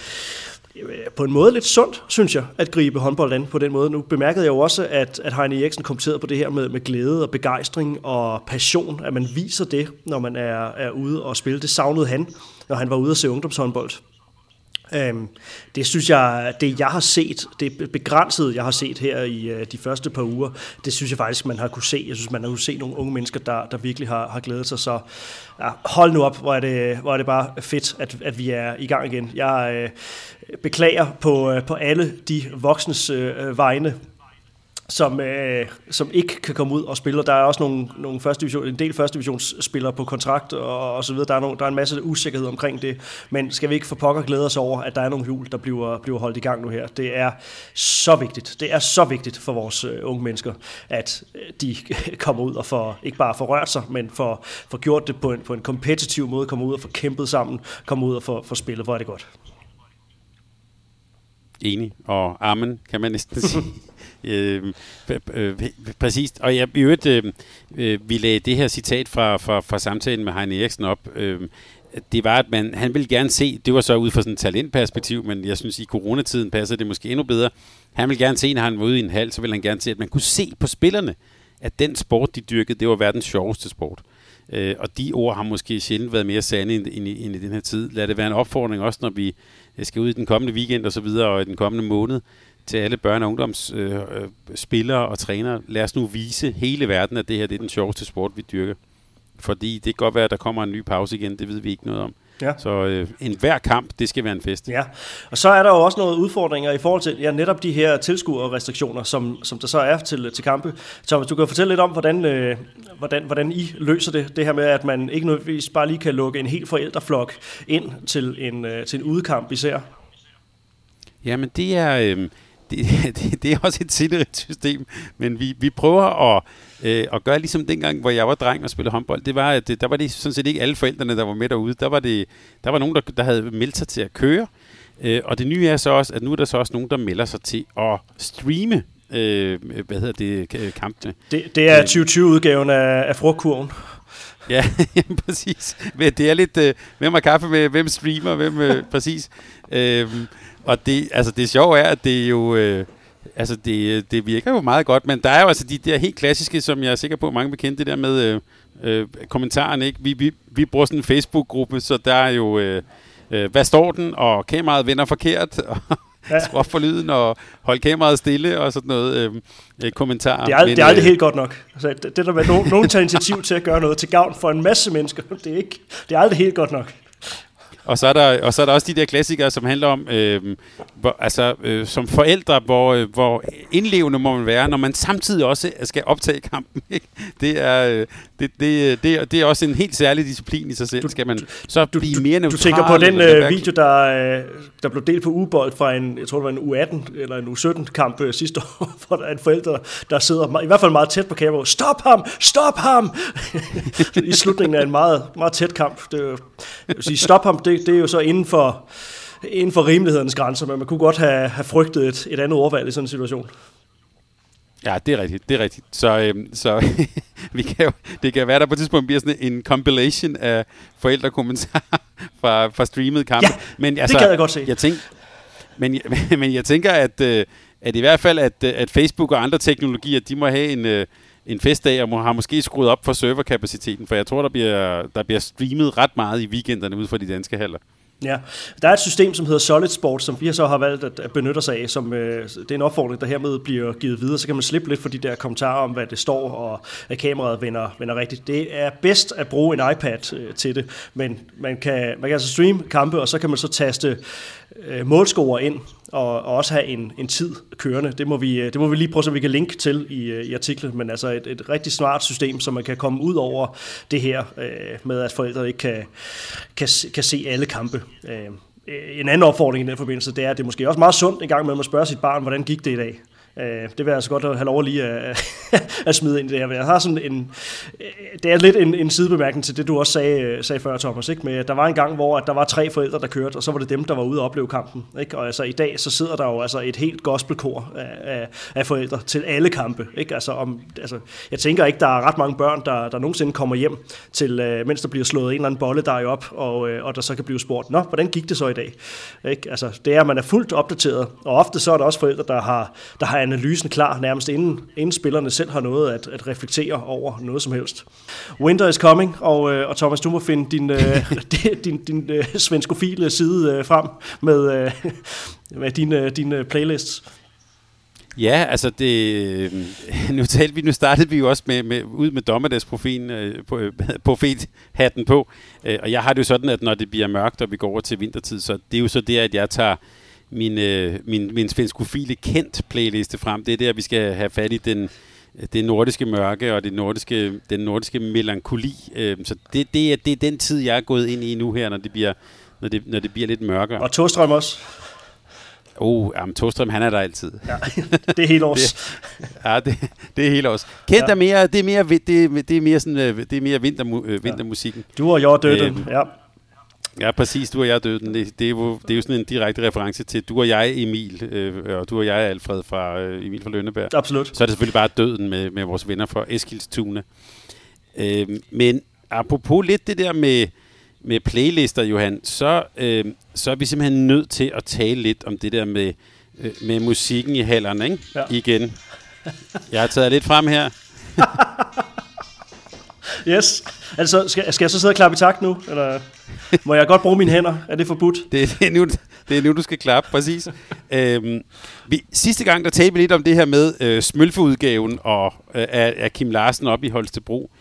Øh, på en måde lidt sundt, synes jeg, at gribe håndbold an på den måde. Nu bemærkede jeg jo også, at, at Heine Eriksen kommenterede på det her med, med glæde og begejstring og passion, at man viser det, når man er, er ude og spille. Det savnede han, når han var ude og se ungdomshåndbold. Øhm, det synes jeg, det jeg har set, det begrænsede, jeg har set her i øh, de første par uger, det synes jeg faktisk, man har kunne se. Jeg synes, man har kunne se nogle unge mennesker, der, der virkelig har, har glædet sig. Så ja, hold nu op, hvor er det, hvor er det bare fedt, at, at vi er i gang igen. Jeg øh, beklager på, øh, på alle de voksnes øh, vegne, som, øh, som ikke kan komme ud og spille. Der er også nogle, nogle første division, en del første divisionsspillere på kontrakt og, og så videre. Der er, nogle, der er en masse usikkerhed omkring det. Men skal vi ikke for pokker glæde os over, at der er nogle hjul, der bliver, bliver holdt i gang nu her. Det er så vigtigt. Det er så vigtigt for vores øh, unge mennesker, at øh, de kommer ud og får, ikke bare får rørt sig, men får, får gjort det på en, på en kompetitiv måde, kommer ud og får kæmpet sammen, kommer ud og får, får spillet. Hvor er det godt. Enig. Og amen, kan man næsten sige. Øhm, øh, præcis. Og jeg, i øvrigt, øhm, øh, vi lagde det her citat fra, fra, fra samtalen med Heine Eriksen op. Øh, det var, at man, han ville gerne se, det var så ud fra sådan et talentperspektiv, men jeg synes, i coronatiden passer det måske endnu bedre. Han ville gerne se, når han var ude i en halv, så ville han gerne se, at man kunne se på spillerne, at den sport, de dyrkede, det var verdens sjoveste sport. Øh, og de ord har måske sjældent været mere sande end, end, end i den her tid. Lad det være en opfordring også, når vi skal ud i den kommende weekend og så videre, og i den kommende måned, til alle børne- og ungdomsspillere øh, og trænere. Lad os nu vise hele verden, at det her det er den sjoveste sport, vi dyrker. Fordi det kan godt være, at der kommer en ny pause igen, det ved vi ikke noget om. Ja. Så øh, en hver kamp, det skal være en fest. Ja, og så er der jo også nogle udfordringer i forhold til ja, netop de her tilskuerrestriktioner, som, som der så er til, til kampe. Så du kan fortælle lidt om, hvordan, øh, hvordan, hvordan I løser det, det her med, at man ikke nødvendigvis bare lige kan lukke en hel forældreflok ind til en, øh, til en udekamp især. Jamen det er... Øh, det, det, det er også et sinderigt system, men vi, vi prøver at, øh, at gøre ligesom dengang, hvor jeg var dreng og spillede håndbold. Det var, at der var det sådan set ikke alle forældrene, der var med derude. Der var, det, der var nogen, der, der havde meldt sig til at køre, øh, og det nye er så også, at nu er der så også nogen, der melder sig til at streame øh, hvad hedder det, kampene. Det, det er 2020-udgaven af, af frugtkurven. Ja, præcis. Det er lidt, øh, hvem har kaffe med, hvem streamer, hvem øh, præcis. Øh, og det, altså det sjove er, at det jo... Øh, altså det, det virker jo meget godt, men der er jo altså de der helt klassiske, som jeg er sikker på, at mange vil kende, det der med øh, øh, kommentaren, ikke? Vi, vi, vi bruger sådan en Facebook-gruppe, så der er jo, øh, øh, hvad står den, og kameraet vender forkert, og ja. skru for lyden, og hold kameraet stille, og sådan noget øh, øh, kommentar. Det er, men, det er aldrig øh, helt godt nok. Altså, det, det der med, at nogen tager initiativ til at gøre noget til gavn for en masse mennesker, det er, ikke, det er aldrig helt godt nok. Og så, er der, og så er der også de der klassikere, som handler om, øh, hvor, altså, øh, som forældre, hvor, øh, hvor indlevende må man være, når man samtidig også skal optage kampen. Ikke? Det, er, øh, det, det, det, er, det er også en helt særlig disciplin i sig selv. Du, skal man så du, blive mere neutral. Du tænker på den øh, video, der, øh, der blev delt på Ubold fra en, jeg tror det var en U18 eller en U17-kamp øh, sidste år, hvor der er en forælder, der sidder i hvert fald meget tæt på kameraet. Stop ham! Stop ham! I slutningen af en meget, meget tæt kamp. Det, jeg vil sige, stop ham, det, det er jo så inden for, inden for rimelighedens grænser, men man kunne godt have, have frygtet et, et andet ordvalg i sådan en situation. Ja, det er rigtigt, det er rigtigt. Så, øhm, så vi kan jo, det kan være, der på et tidspunkt bliver sådan en compilation af forældrekommentarer fra, fra streamet kampe. Ja, men, altså, det kan jeg godt se. Jeg tænk, men, men jeg tænker, at, øh, at i hvert fald, at, at Facebook og andre teknologier, de må have en, øh, en festdag, og må, har måske skruet op for serverkapaciteten, for jeg tror, der bliver, der bliver streamet ret meget i weekenderne ud fra de danske haller. Ja, der er et system, som hedder Solid Sport, som vi så har valgt at benytte os af. Som, øh, det er en opfordring, der hermed bliver givet videre. Så kan man slippe lidt for de der kommentarer om, hvad det står, og at kameraet vender, vender rigtigt. Det er bedst at bruge en iPad øh, til det, men man kan, man kan altså streame kampe, og så kan man så taste øh, målscorer ind, og, og også have en, en tid kørende. Det må, vi, øh, det må vi lige prøve, så vi kan linke til i, øh, i artiklen, men altså et, et rigtig smart system, så man kan komme ud over det her øh, med, at forældre ikke kan, kan, kan se alle kampe. Øh, en anden opfordring i den forbindelse, det er, at det er måske også meget sundt en gang med at spørge sit barn, hvordan gik det i dag? Øh, det vil jeg altså godt have lov lige øh, at, at smide ind i det her. Jeg har sådan en, øh, det er lidt en, en sidebemærkning til det, du også sagde, øh, sagde før, Thomas. Ikke? Med, der var en gang, hvor at der var tre forældre, der kørte, og så var det dem, der var ude og opleve kampen. Ikke? Og altså, i dag så sidder der jo altså et helt gospelkor af, af, af forældre til alle kampe. Ikke? Altså, om, altså, jeg tænker ikke, der er ret mange børn, der, der nogensinde kommer hjem, til, mens der bliver slået en eller anden bolle der op, og, og der så kan blive spurgt, nå, hvordan gik det så i dag? Ikke? Altså, det er, at man er fuldt opdateret, og ofte så er der også forældre, der har, der har analysen klar, nærmest inden, inden spillerne selv har noget at, at reflektere over noget som helst. Winter is coming, og, øh, og Thomas, du må finde din, øh, din, din, din øh, svenskofile side øh, frem med, øh, med dine, dine playlists. Ja, altså det, nu, talte vi, nu startede vi jo også med, med, ud med dommedagsprofilen, øh, på, øh, profethatten på, øh, og jeg har det jo sådan, at når det bliver mørkt, og vi går over til vintertid, så det er jo så det, at jeg tager min, øh, min, min svenskofile kendt playliste frem. Det er der, vi skal have fat i den, det nordiske mørke og det nordiske, den nordiske melankoli. Øh, så det, det, er, det er den tid, jeg er gået ind i nu her, når det bliver, når det, når det bliver lidt mørkere. Og Torstrøm også. Oh, jamen, Torstrøm, han er der altid. Ja, det er helt års. det, ja, det, det er helt års. Kendt ja. er mere, det er mere, det, det er mere sådan, øh, det er mere vinter, øh, vintermusikken. Ja. Du og jeg døde, øh, ja. Ja, præcis. Du og jeg døde den. Det, det, er jo, det er jo sådan en direkte reference til du og jeg, Emil, øh, og du og jeg, Alfred fra øh, Emil fra Lønneberg. Absolut. Så er det selvfølgelig bare døden med, med vores venner fra Eskilstuna. Øh, men apropos lidt det der med, med playlister, Johan, så, øh, så er vi simpelthen nødt til at tale lidt om det der med, øh, med musikken i hallerne, ikke? Ja. Igen. Jeg har taget lidt frem her. yes. Altså, skal, skal jeg så sidde og klappe i takt nu? Eller må jeg godt bruge mine hænder? Er det forbudt? Det, det, er, nu, det er nu, du skal klappe, præcis. øhm, vi, sidste gang, der talte vi lidt om det her med øh, smølfeudgaven og, øh, af, af Kim Larsen op i Holstebro.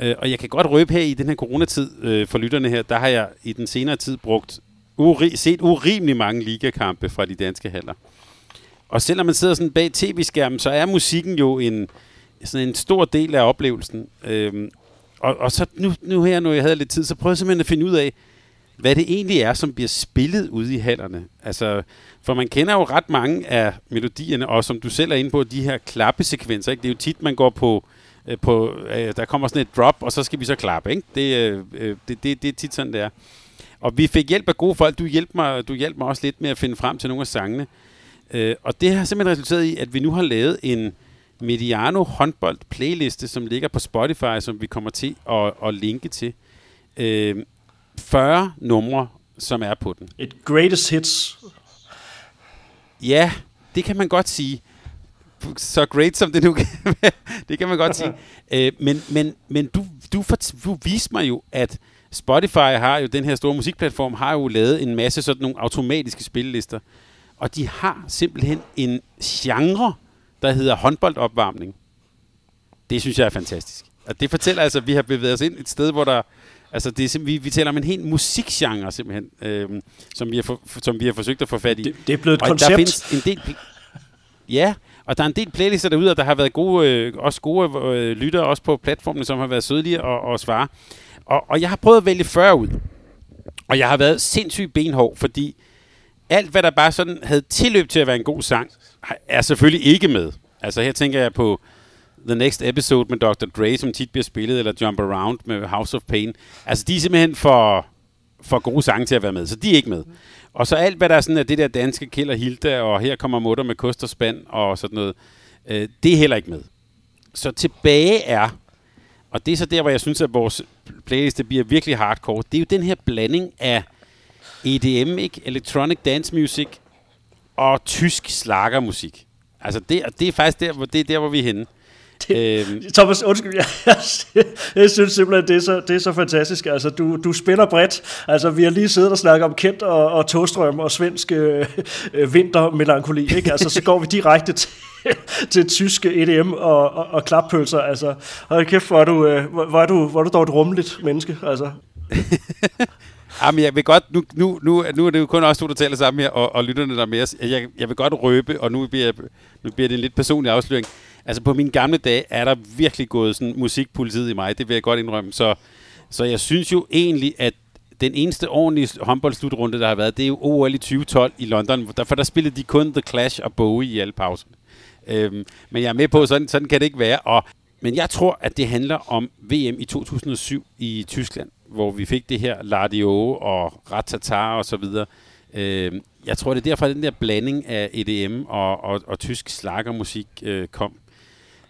Øh, og jeg kan godt røbe her i den her coronatid øh, for lytterne her, der har jeg i den senere tid brugt uri, set urimelig mange ligakampe fra de danske haller. Og selvom man sidder sådan bag tv-skærmen, så er musikken jo en, sådan en stor del af oplevelsen. Øhm, og, og så nu, nu her, når jeg havde lidt tid, så prøvede jeg simpelthen at finde ud af, hvad det egentlig er, som bliver spillet ude i hallerne. Altså, for man kender jo ret mange af melodierne, og som du selv er inde på, de her klappesekvenser. Ikke? Det er jo tit, man går på, øh, på øh, der kommer sådan et drop, og så skal vi så klappe. Ikke? Det, øh, øh det, det, det er tit sådan, det er. Og vi fik hjælp af gode folk. Du hjalp mig, du hjalp mig også lidt med at finde frem til nogle af sangene. Øh, og det har simpelthen resulteret i, at vi nu har lavet en, Mediano håndbold playliste, som ligger på Spotify, som vi kommer til at, at linke til. Øh, 40 numre, som er på den. Et greatest hits. Ja, det kan man godt sige. så great, som det nu kan være. Det kan man godt sige. Øh, men men, men du, du, for, du viste mig jo, at Spotify har jo, den her store musikplatform, har jo lavet en masse sådan nogle automatiske spillelister. Og de har simpelthen en genre, der hedder håndboldopvarmning. Det synes jeg er fantastisk. Og det fortæller altså, at vi har bevæget os ind et sted, hvor der... Altså, det er vi, vi taler om en helt musikgenre, simpelthen, øhm, som, vi har for, som vi har forsøgt at få fat i. Det, det er blevet et og koncept. der findes en del... Ja, og der er en del playlister derude, og der har været gode, øh, også gode øh, lyttere også på platformen, som har været sødlige og, og svare. Og, og jeg har prøvet at vælge 40 ud. Og jeg har været sindssygt benhård, fordi alt, hvad der bare sådan havde tilløb til at være en god sang, er selvfølgelig ikke med. Altså her tænker jeg på The Next Episode med Dr. Dre, som tit bliver spillet, eller Jump Around med House of Pain. Altså de er simpelthen for, for gode sange til at være med, så de er ikke med. Og så alt, hvad der er sådan af det der danske Killer Hilda, og her kommer mutter med kost og spand, og sådan noget, øh, det er heller ikke med. Så tilbage er, og det er så der, hvor jeg synes, at vores playliste bliver virkelig hardcore, det er jo den her blanding af EDM, ikke? Electronic Dance Music, og tysk slagermusik. Altså det, det er faktisk der, hvor, det er der, hvor vi er henne. Det, øhm. Thomas, undskyld, jeg, jeg, jeg synes simpelthen, det er så, det er så fantastisk. Altså, du, du spænder bredt. Altså, vi har lige siddet og snakket om Kent og, og Togstrøm og svensk øh, vintermelankoli. Ikke? Altså, så går vi direkte til, til tyske EDM og, og, og klappølser. Altså, hold kæft, hvor er du, øh, hvor er du, hvor er du dog et rummeligt menneske. Altså. Jamen, jeg vil godt, nu, nu, nu, nu er det jo kun også to, der taler sammen her, og, og lytterne der med os. Jeg, jeg vil godt røbe, og nu bliver, jeg, nu bliver det en lidt personlig afsløring. Altså på mine gamle dage er der virkelig gået sådan musikpolitiet i mig, det vil jeg godt indrømme. Så, så jeg synes jo egentlig, at den eneste ordentlige håndboldslutrunde, der har været, det er jo OL i 2012 i London, for der spillede de kun The Clash og Bowie i alle pauserne. Øhm, men jeg er med på, sådan, sådan kan det ikke være. Og, men jeg tror, at det handler om VM i 2007 i Tyskland, hvor vi fik det her Lardio og Ratata og så videre. Øh, jeg tror, det er derfor, at den der blanding af EDM og, og, og tysk slagermusik øh, kom.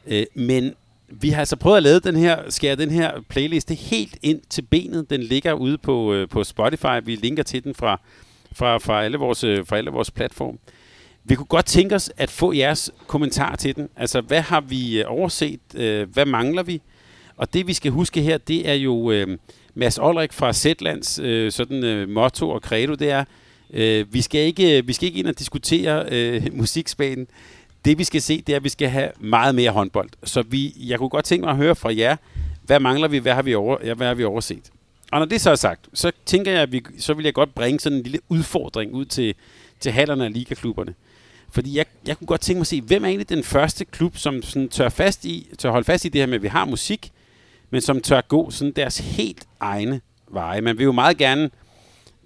Øh, men vi har altså prøvet at lave den her, skære den her playliste helt ind til benet. Den ligger ude på, øh, på Spotify. Vi linker til den fra, fra, fra, alle vores, øh, fra alle vores platform. Vi kunne godt tænke os at få jeres kommentar til den. Altså, hvad har vi øh, overset? Øh, hvad mangler vi? Og det, vi skal huske her, det er jo øh, Mads Olrik fra Zetlands øh, sådan, øh, motto og credo, det er, øh, vi, skal ikke, øh, vi skal ikke ind og diskutere øh, musikspanen. Det vi skal se, det er, at vi skal have meget mere håndbold. Så vi, jeg kunne godt tænke mig at høre fra jer, hvad mangler vi, hvad har vi, over, ja, hvad har vi overset? Og når det så er sagt, så tænker jeg, at vi, så vil jeg godt bringe sådan en lille udfordring ud til, til hallerne og ligaklubberne. Fordi jeg, jeg kunne godt tænke mig at se, hvem er egentlig den første klub, som sådan tør, fast i, tør holde fast i det her med, at vi har musik, men som tør gå sådan deres helt egne veje. Man vil jo meget gerne,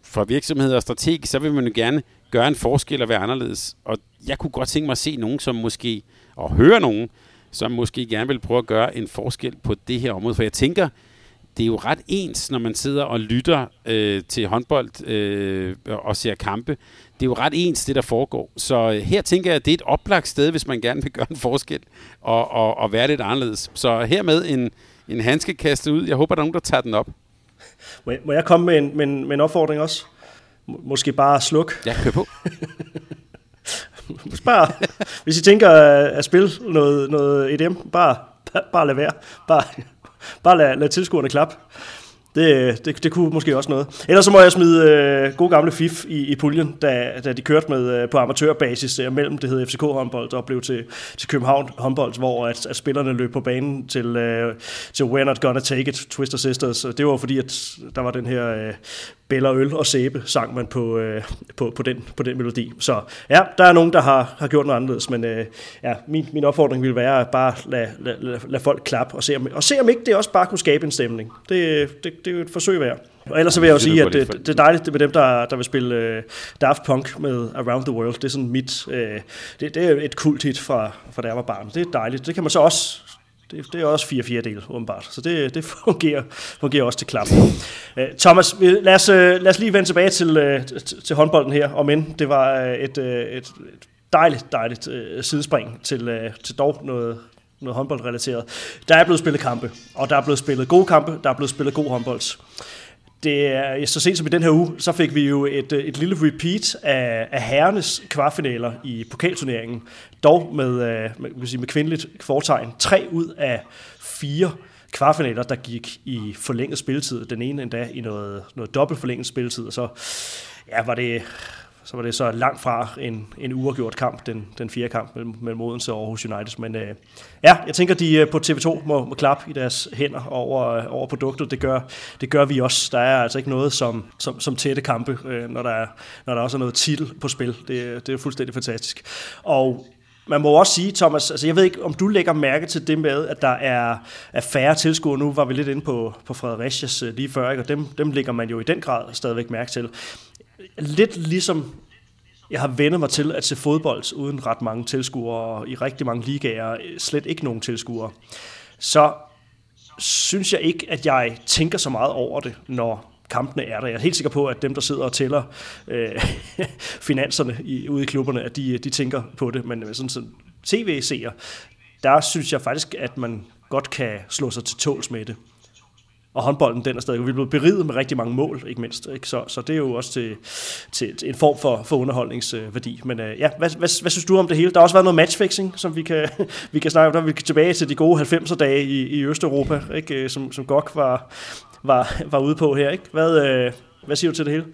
for virksomheder og strategisk, så vil man jo gerne gøre en forskel og være anderledes. Og jeg kunne godt tænke mig at se nogen, som måske, og høre nogen, som måske gerne vil prøve at gøre en forskel på det her område. For jeg tænker, det er jo ret ens, når man sidder og lytter øh, til håndbold øh, og ser kampe. Det er jo ret ens, det der foregår. Så øh, her tænker jeg, at det er et oplagt sted, hvis man gerne vil gøre en forskel og, og, og være lidt anderledes. Så hermed en, en handske kastet ud. Jeg håber, der er nogen, der tager den op. Må jeg, må jeg komme med en, med, en, med en opfordring også? Måske bare sluk. Ja, kør på. bare, hvis I tænker at spille noget, noget EDM, bare, bare, bare lad være. Bare, bare lad, lad tilskuerne klappe. Det, det, det kunne måske også noget. Ellers så må jeg smide øh, god gamle FIF i, i puljen, da, da de kørte med øh, på amatørbasis øh, mellem det hed FCK håndbold og blev til, til København håndbold, hvor at, at spillerne løb på banen til, øh, til We're Not Gonna Take It, Twister Sisters. Det var fordi, at der var den her øh, Bella Øl og Sæbe, sang man på, øh, på, på, den, på den melodi. Så ja, der er nogen, der har, har gjort noget anderledes, men øh, ja, min, min opfordring ville være at bare lade lad, lad, lad folk klappe og se, om, og se om ikke det også bare kunne skabe en stemning. Det, det, det er jo et forsøg værd. Og ellers så vil jeg jo sige, at det, det er dejligt med dem, der, der vil spille uh, Daft Punk med Around the World. Det er sådan mit, uh, det, det er et kult hit fra, fra da jeg var barn. Det er dejligt. Det kan man så også det, det er også 4 fjerdedel, åbenbart. Så det, det fungerer, fungerer også til klap. Uh, Thomas, lad os, øh, lad os lige vende tilbage til, øh, til, til håndbolden her, om end det var et, et, et dejligt, dejligt sidespring til, til dog noget, noget håndboldrelateret. Der er blevet spillet kampe, og der er blevet spillet gode kampe, der er blevet spillet god håndbold det er, så sent som i den her uge, så fik vi jo et, øh, et lille repeat af, af herrenes kvartfinaler i pokalturneringen, dog med, øh, med, med, sige, med kvindeligt fortegn. Tre ud af fire kvartfinaler, der gik i forlænget spilletid. Den ene endda i noget, noget dobbelt forlænget spilletid, og så ja, var det så var det så langt fra en, en uafgjort kamp, den, den fjerde kamp mellem, mellem Odense og Aarhus United. Men øh, ja, jeg tænker, de øh, på TV2 må, må klappe i deres hænder over, øh, over produktet. Det gør, det gør vi også. Der er altså ikke noget som, som, som tætte kampe, øh, når, der er, når der også er noget titel på spil. Det, det er fuldstændig fantastisk. Og man må også sige, Thomas, altså jeg ved ikke, om du lægger mærke til det med, at der er, er færre tilskuere. Nu var vi lidt inde på, på Fredericias øh, lige før, ikke? og dem, dem lægger man jo i den grad stadigvæk mærke til lidt ligesom jeg har vendet mig til at se fodbold uden ret mange tilskuere, og i rigtig mange ligaer øh, slet ikke nogen tilskuere, så synes jeg ikke, at jeg tænker så meget over det, når kampene er der. Jeg er helt sikker på, at dem, der sidder og tæller øh, finanserne i, ude i klubberne, at de, de tænker på det. Men øh, sådan, sådan tv-seer, der synes jeg faktisk, at man godt kan slå sig til tåls med det og håndbolden den er stadig. Vi er blevet beriget med rigtig mange mål, ikke mindst. Ikke? Så, så det er jo også til, til, til en form for, for underholdningsværdi. Men øh, ja, hvad, hvad, hvad synes du om det hele? Der har også været noget matchfixing, som vi kan, vi kan snakke om. Der vi kan tilbage til de gode 90'er-dage i, i Østeuropa, ikke? Øh, som, som GOG var, var, var ude på her. Ikke? Hvad, øh, hvad siger du til det hele?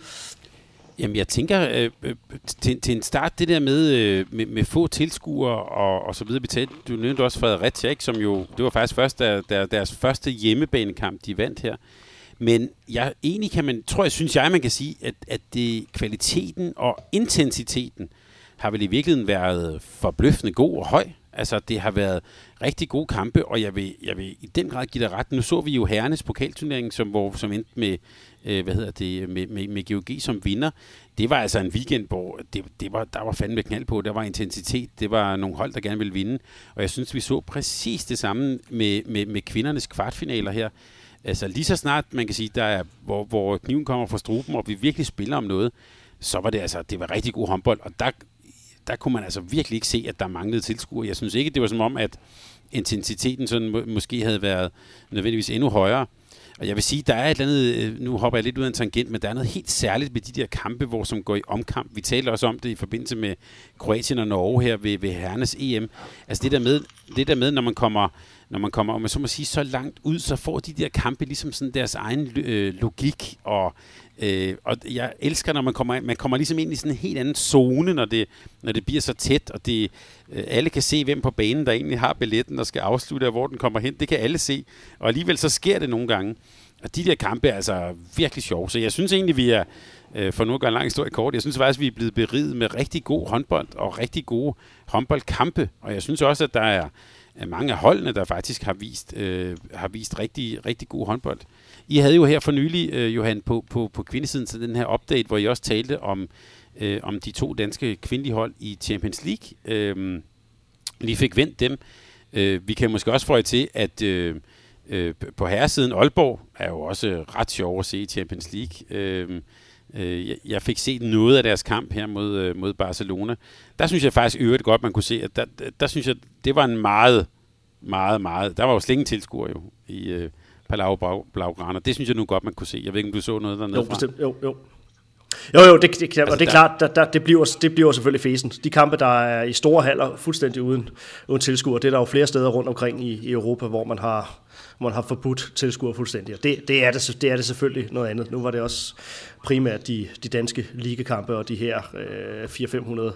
Jamen, jeg tænker øh, øh, til, til en start, det der med, øh, med, med få tilskuere og, og så videre. Betalte, du nævnte også Fredericia, ikke, som jo, det var faktisk først der, der, deres første hjemmebanekamp, de vandt her. Men jeg, egentlig kan man, tror jeg, synes jeg, man kan sige, at, at det, kvaliteten og intensiteten har vel i virkeligheden været forbløffende god og høj. Altså, det har været rigtig gode kampe, og jeg vil, jeg vil i den grad give dig ret. Nu så vi jo herrenes pokalturnering, som, hvor, som endte med, øh, hvad hedder det, med, med, med GOG som vinder. Det var altså en weekend, hvor det, det var, der var fandme knald på. Der var intensitet. Det var nogle hold, der gerne ville vinde. Og jeg synes, vi så præcis det samme med, med, med kvindernes kvartfinaler her. Altså lige så snart, man kan sige, der er, hvor, hvor kniven kommer fra struben, og vi virkelig spiller om noget, så var det altså, det var rigtig god håndbold. Og der, der kunne man altså virkelig ikke se, at der manglede tilskuere. Jeg synes ikke, det var som om, at intensiteten sådan må, måske havde været nødvendigvis endnu højere. Og jeg vil sige, der er et eller andet, øh, nu hopper jeg lidt ud af en tangent, men der er noget helt særligt med de der kampe, hvor som går i omkamp. Vi talte også om det i forbindelse med Kroatien og Norge her ved, ved Hernes EM. Altså det der med, det der med når man kommer, når man kommer, om man så må sige, så langt ud, så får de der kampe ligesom sådan deres egen øh, logik og Øh, og jeg elsker, når man kommer, man kommer ligesom ind i sådan en helt anden zone, når det, når det bliver så tæt, og det, øh, alle kan se, hvem på banen, der egentlig har billetten og skal afslutte, og hvor den kommer hen. Det kan alle se, og alligevel så sker det nogle gange. Og de der kampe er altså virkelig sjove, så jeg synes egentlig, vi er, øh, for nu at gøre en lang historie kort, jeg synes faktisk, vi er blevet beriget med rigtig god håndbold og rigtig gode håndboldkampe, og jeg synes også, at der er mange af holdene, der faktisk har vist, øh, har vist rigtig, rigtig god håndbold. I havde jo her for nylig, øh, Johan, på, på, på kvindesiden til den her update, hvor I også talte om, øh, om de to danske kvindelige hold i Champions League. Øh, lige fik vendt dem. Øh, vi kan måske også få til, at øh, øh, på herresiden Aalborg er jo også ret sjov at se i Champions League. Øh, øh, jeg fik set noget af deres kamp her mod, øh, mod Barcelona. Der synes jeg faktisk øvrigt godt, man kunne se, at der, der, der synes jeg, det var en meget, meget, meget... Der var jo slet ingen tilskuer jo i, øh, Palau Blaugrana. Det synes jeg nu godt, man kunne se. Jeg ved ikke, om du så noget dernede Jo, bestemt. Jo, jo. Jo, jo, det, det, altså, og det er klart, der, der, det, bliver, det bliver selvfølgelig fesen. De kampe, der er i store haller, fuldstændig uden, uden tilskuer, det er der jo flere steder rundt omkring i, i Europa, hvor man har, man har forbudt tilskuer fuldstændig. Og det, det, er det, det er det selvfølgelig noget andet. Nu var det også primært de, de danske ligekampe og de her øh, 400-500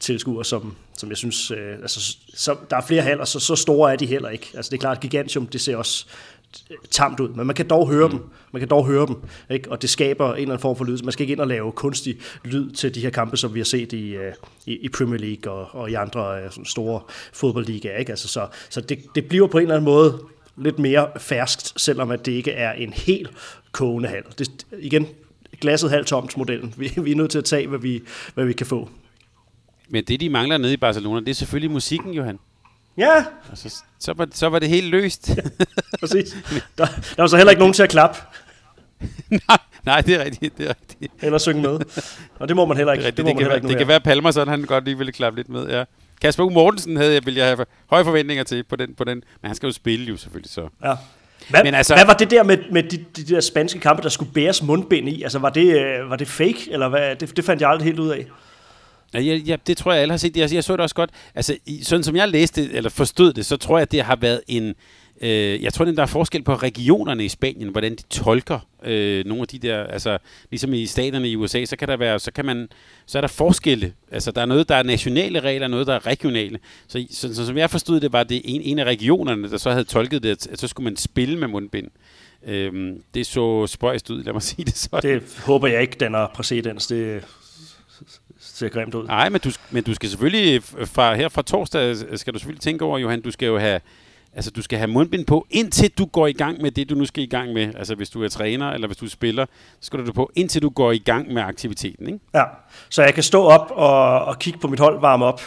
tilskuere, som, som jeg synes, øh, altså, så, der er flere haller, så, så store er de heller ikke. Altså det er klart, Gigantium, det ser også øh, tamt ud, men man kan dog høre mm. dem. Man kan dog høre dem, ikke? og det skaber en eller anden form for lyd. Man skal ikke ind og lave kunstig lyd til de her kampe, som vi har set i, øh, i, i Premier League og, og i andre øh, sådan store fodboldligaer. Ikke? Altså, så så det, det bliver på en eller anden måde lidt mere ferskt, selvom at det ikke er en helt kogende hal. Det, igen, glasset halvt tomt modellen. Vi, vi er nødt til at tage, hvad vi, hvad vi kan få. Men det, de mangler nede i Barcelona, det er selvfølgelig musikken, Johan. Ja. Og så, så, var, så var det helt løst. Ja, præcis. Der, der var så heller ikke nogen til at klappe. nej, nej, det er rigtigt, det er rigtigt. Eller synge med. Og det må man heller ikke. Det, det, det, det, kan, være, det kan være Palmer, sådan han godt lige ville klappe lidt med, ja. Kasper U. Mortensen havde jeg, ville jeg have høje forventninger til på den, på den, men han skal jo spille jo selvfølgelig så. Ja. Hvad, Men altså, hvad var det der med, med de, de der spanske kampe, der skulle bæres mundbind i? Altså, var det, øh, var det fake, eller hvad? Det, det fandt jeg aldrig helt ud af. Ja, ja, det tror jeg alle har set. Jeg, jeg så det også godt. Altså, sådan som jeg læste eller forstod det, så tror jeg, at det har været en... Øh, jeg tror, at der er forskel på regionerne i Spanien, hvordan de tolker øh, nogle af de der, altså ligesom i staterne i USA, så kan der være, så kan man, så er der forskelle. Altså der er noget, der er nationale regler, noget, der er regionale. Så, så, så som jeg forstod det, var det en, en af regionerne, der så havde tolket det, at så skulle man spille med mundbind. Øhm, det så spøjst ud, lad mig sige det sådan. Det håber jeg ikke, den er præcedens. Det ser grimt ud. Nej, men du, men du skal selvfølgelig, fra, her fra torsdag, skal du selvfølgelig tænke over, Johan, du skal jo have Altså, du skal have mundbind på, indtil du går i gang med det, du nu skal i gang med. Altså, hvis du er træner, eller hvis du spiller, så skal du det på, indtil du går i gang med aktiviteten, ikke? Ja, så jeg kan stå op og, og kigge på mit hold, varme op,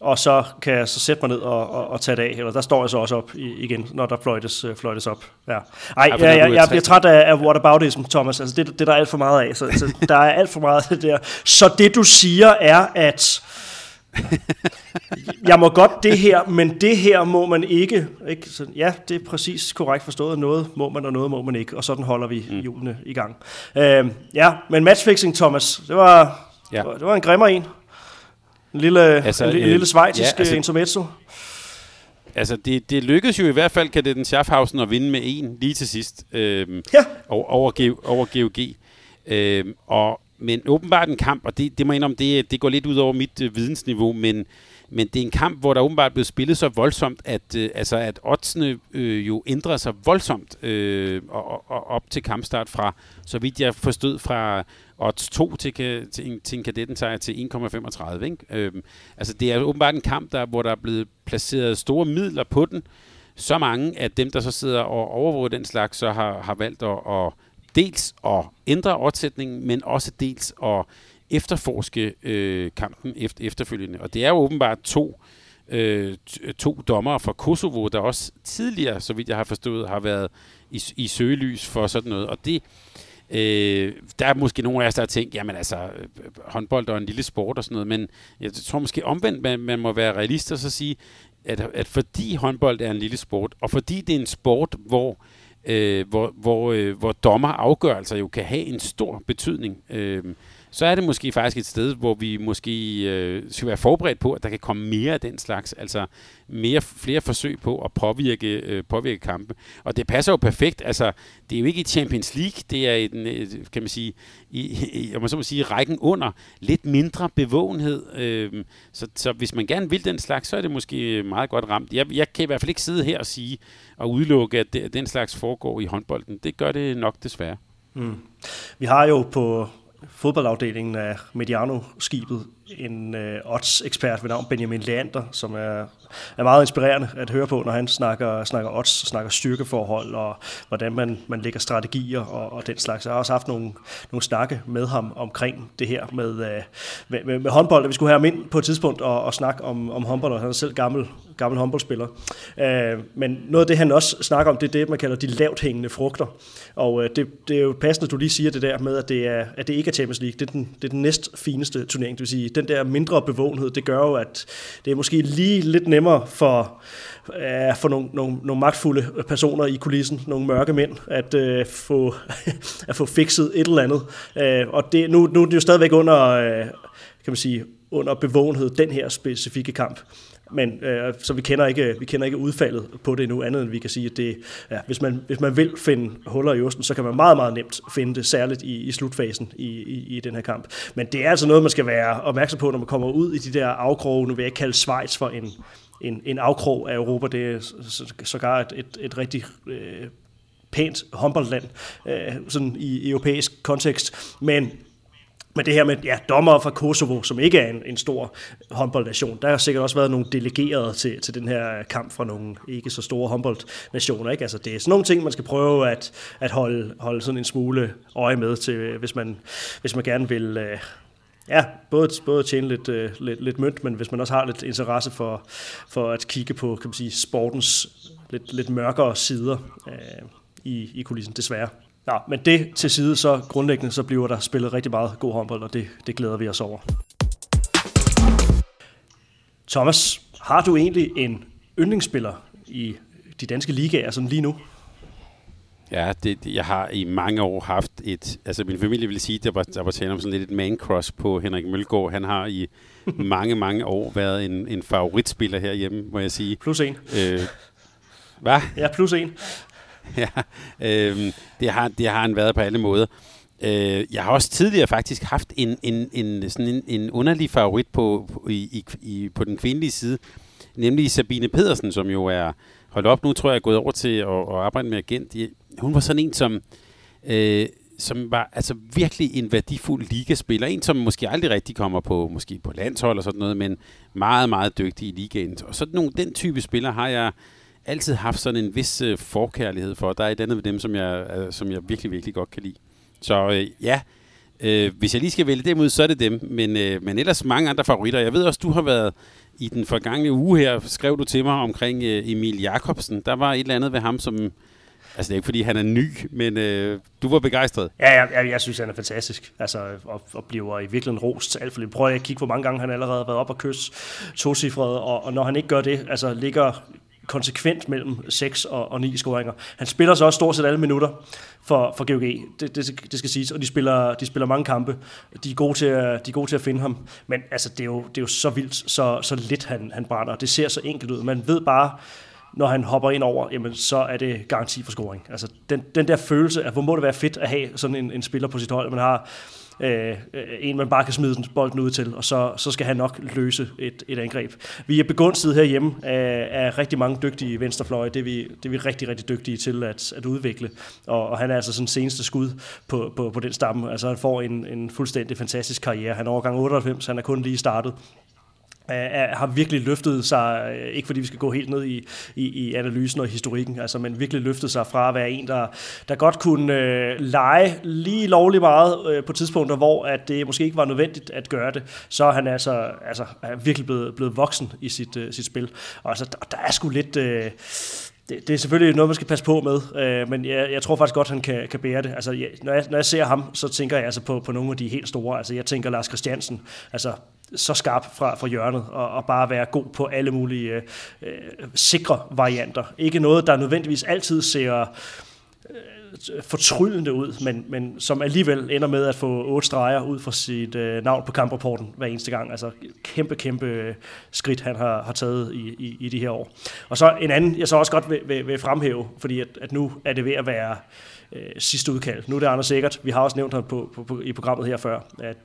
og så kan jeg så sætte mig ned og, og, og tage det af. Eller der står jeg så også op igen, når der fløjtes, uh, fløjtes op. Ja. Ej, ja, jeg, jeg, jeg bliver træt af, af whataboutism, Thomas. Altså, det, det der er alt for meget af. Så, så der er alt for meget af det der. Så det, du siger, er, at jeg må godt det her, men det her må man ikke. ikke? Så, ja, det er præcis korrekt forstået. Noget må man, og noget må man ikke. Og sådan holder vi mm. julene i gang. Uh, ja, men matchfixing, Thomas, det var, ja. det var, det var en grimmer en. En lille, altså, en, en lille svejtisk ja, altså, intermezzo. Altså, det, det lykkedes jo i hvert fald kadetten Schaffhausen at vinde med en lige til sidst. Øhm, ja. over, over, over GOG. Øhm, og men åbenbart en kamp, og det, det må jeg indrømme, det, det går lidt ud over mit øh, vidensniveau, men, men det er en kamp, hvor der åbenbart er blevet spillet så voldsomt, at, øh, altså, at oddsene øh, jo ændrer sig voldsomt øh, og, og, op til kampstart fra, så vidt jeg forstod, fra odds 2 til, til, en, til en kadetten sejr til 1,35. Ikke? Øh, altså det er åbenbart en kamp, der, hvor der er blevet placeret store midler på den, så mange, at dem, der så sidder og overvåger den slags, så har, har valgt at, at dels at ændre opsætningen, men også dels at efterforske øh, kampen efter, efterfølgende. Og det er jo åbenbart to, øh, to dommere fra Kosovo, der også tidligere, så vidt jeg har forstået, har været i, i søgelys for sådan noget. Og det, øh, der er måske nogle af os, der har tænkt, jamen altså, øh, håndbold er en lille sport og sådan noget, men jeg tror måske omvendt, man, man må være realist og så sige, at, at fordi håndbold er en lille sport, og fordi det er en sport, hvor øh, Øh, hvor, hvor, øh, hvor dommerafgørelser jo kan have en stor betydning. Øh, så er det måske faktisk et sted, hvor vi måske øh, skal være forberedt på, at der kan komme mere af den slags, altså mere, flere forsøg på at påvirke, øh, påvirke kampe. Og det passer jo perfekt, altså det er jo ikke i Champions League, det er i den, øh, kan man sige, i, i, jeg må så må sige, rækken under lidt mindre bevågenhed. Øh, så, så hvis man gerne vil den slags, så er det måske meget godt ramt. Jeg, jeg kan i hvert fald ikke sidde her og sige og udelukke, at, det, at den slags foregår i håndbolden. Det gør det nok desværre. Mm. Vi har jo på fodboldafdelingen af Mediano-skibet en øh, odds-ekspert ved navn Benjamin Leander, som er, er meget inspirerende at høre på, når han snakker, snakker odds, snakker styrkeforhold og hvordan man, man lægger strategier og, og den slags. Jeg har også haft nogle, nogle snakke med ham omkring det her med, øh, med, med, med håndbold. Vi skulle have ham ind på et tidspunkt og, og snakke om, om håndbold, og han er selv gammel, gammel håndboldspiller. Øh, men noget af det, han også snakker om, det er det, man kalder de lavt hængende frugter. Og øh, det, det er jo passende, at du lige siger det der med, at det, er, at det ikke er Champions League. Det er den, det er den næst fineste turnering. Det vil sige, den der mindre bevågenhed, det gør jo, at det er måske lige lidt nemmere for, uh, for nogle, nogle, nogle magtfulde personer i kulissen, nogle mørke mænd, at, uh, få, at få fikset et eller andet. Uh, og det, nu, nu er det jo stadigvæk under, uh, kan man sige, under bevågenhed, den her specifikke kamp. Men øh, så vi kender ikke vi kender ikke udfaldet på det endnu andet end vi kan sige at det ja, hvis man hvis man vil finde huller i osten, så kan man meget meget nemt finde det særligt i, i slutfasen i, i, i den her kamp. Men det er altså noget man skal være opmærksom på når man kommer ud i de der afkroge. Nu vil jeg ikke kalde Schweiz for en en, en afkrog af Europa. Det er sågar et, et, et rigtig øh, pænt håndboldland øh, sådan i europæisk kontekst. Men men det her med ja, dommer fra Kosovo, som ikke er en, en stor håndboldnation, der har sikkert også været nogle delegerede til, til den her kamp fra nogle ikke så store håndboldnationer. Ikke? Altså, det er sådan nogle ting, man skal prøve at, at holde, holde sådan en smule øje med, til, hvis, man, hvis man gerne vil... Øh, Ja, både, både tjene lidt, øh, lidt, lidt mønt, men hvis man også har lidt interesse for, for at kigge på kan man sige, sportens lidt, lidt mørkere sider øh, i, i kulissen, desværre. Ja, men det til side, så grundlæggende, så bliver der spillet rigtig meget god håndbold, og det, det glæder vi os over. Thomas, har du egentlig en yndlingsspiller i de danske ligaer sådan lige nu? Ja, det, jeg har i mange år haft et... Altså, min familie ville sige, at der var, der var tale om sådan lidt et man-cross på Henrik Mølgaard. Han har i mange, mange år været en, en favoritspiller herhjemme, må jeg sige. Plus en. Øh, hvad? Ja, plus en. ja, øh, det, har, det har han været på alle måder. Øh, jeg har også tidligere faktisk haft en, en, en, sådan en, en underlig favorit på, på, i, i, på den kvindelige side, nemlig Sabine Pedersen, som jo er holdt op nu, tror jeg, er gået over til at, at arbejde med agent. Hun var sådan en, som, øh, som var altså virkelig en værdifuld ligaspiller. En, som måske aldrig rigtig kommer på, måske på landshold og sådan noget, men meget, meget dygtig i ligaen. Og sådan nogle, den type spiller har jeg altid haft sådan en vis øh, forkærlighed for. Der er et andet ved dem, som jeg, øh, som jeg virkelig, virkelig godt kan lide. Så øh, ja, øh, hvis jeg lige skal vælge dem ud, så er det dem. Men, øh, men ellers mange andre favoritter. Jeg ved også, du har været i den forgangne uge her, skrev du til mig omkring øh, Emil Jakobsen. Der var et eller andet ved ham, som... Altså, det er ikke, fordi han er ny, men øh, du var begejstret. Ja, jeg, jeg, jeg synes, han er fantastisk. Altså, og, og bliver i virkeligheden rost alt for lidt. Prøv at kigge, hvor mange gange han allerede har været op og kysse tocifret, og, og når han ikke gør det, altså ligger konsekvent mellem 6 og, og 9 scoringer. Han spiller så også stort set alle minutter for, for GOG, det, det, det skal siges, og de spiller, de spiller mange kampe. De er, gode til at, de er gode til at finde ham, men altså, det, er jo, det er jo så vildt, så, så lidt han, han brænder. Det ser så enkelt ud. Man ved bare, når han hopper ind over, jamen, så er det garanti for scoring. Altså, den, den der følelse af, hvor må det være fedt at have sådan en, en spiller på sit hold, man har Øh, øh, en, man bare kan smide den bolden ud til, og så, så skal han nok løse et, et angreb. Vi er begunstiget herhjemme af, af rigtig mange dygtige venstrefløje. Det er vi, det er vi rigtig, rigtig dygtige til at, at udvikle. Og, og han er altså sådan seneste skud på, på, på den stamme. Altså han får en, en fuldstændig fantastisk karriere. Han er overgang 98, han er kun lige startet er, har virkelig løftet sig, øh, ikke fordi vi skal gå helt ned i, i, i analysen og historikken, altså, men virkelig løftet sig fra at være en, der, der godt kunne øh, lege lige lovlig meget øh, på tidspunkter, hvor at det måske ikke var nødvendigt at gøre det, så er han altså, altså er virkelig blevet, blevet voksen i sit, øh, sit spil. Og altså, der, der er sgu lidt... Øh, det, det er selvfølgelig noget, man skal passe på med, øh, men jeg, jeg tror faktisk godt, han kan, kan bære det. Altså, jeg, når, jeg, når jeg ser ham, så tænker jeg altså på, på nogle af de helt store. Altså, jeg tænker Lars Christiansen, altså så skarp fra, fra hjørnet, og, og bare være god på alle mulige øh, øh, sikre varianter. Ikke noget, der nødvendigvis altid ser øh, fortryllende ud, men, men som alligevel ender med at få otte streger ud fra sit øh, navn på kamprapporten hver eneste gang. Altså kæmpe, kæmpe øh, skridt, han har, har taget i, i, i de her år. Og så en anden, jeg så også godt vil, vil, vil fremhæve, fordi at, at nu er det ved at være øh, sidste udkald. Nu er det Anders Sikkert. Vi har også nævnt ham på, på, på, i programmet her før, at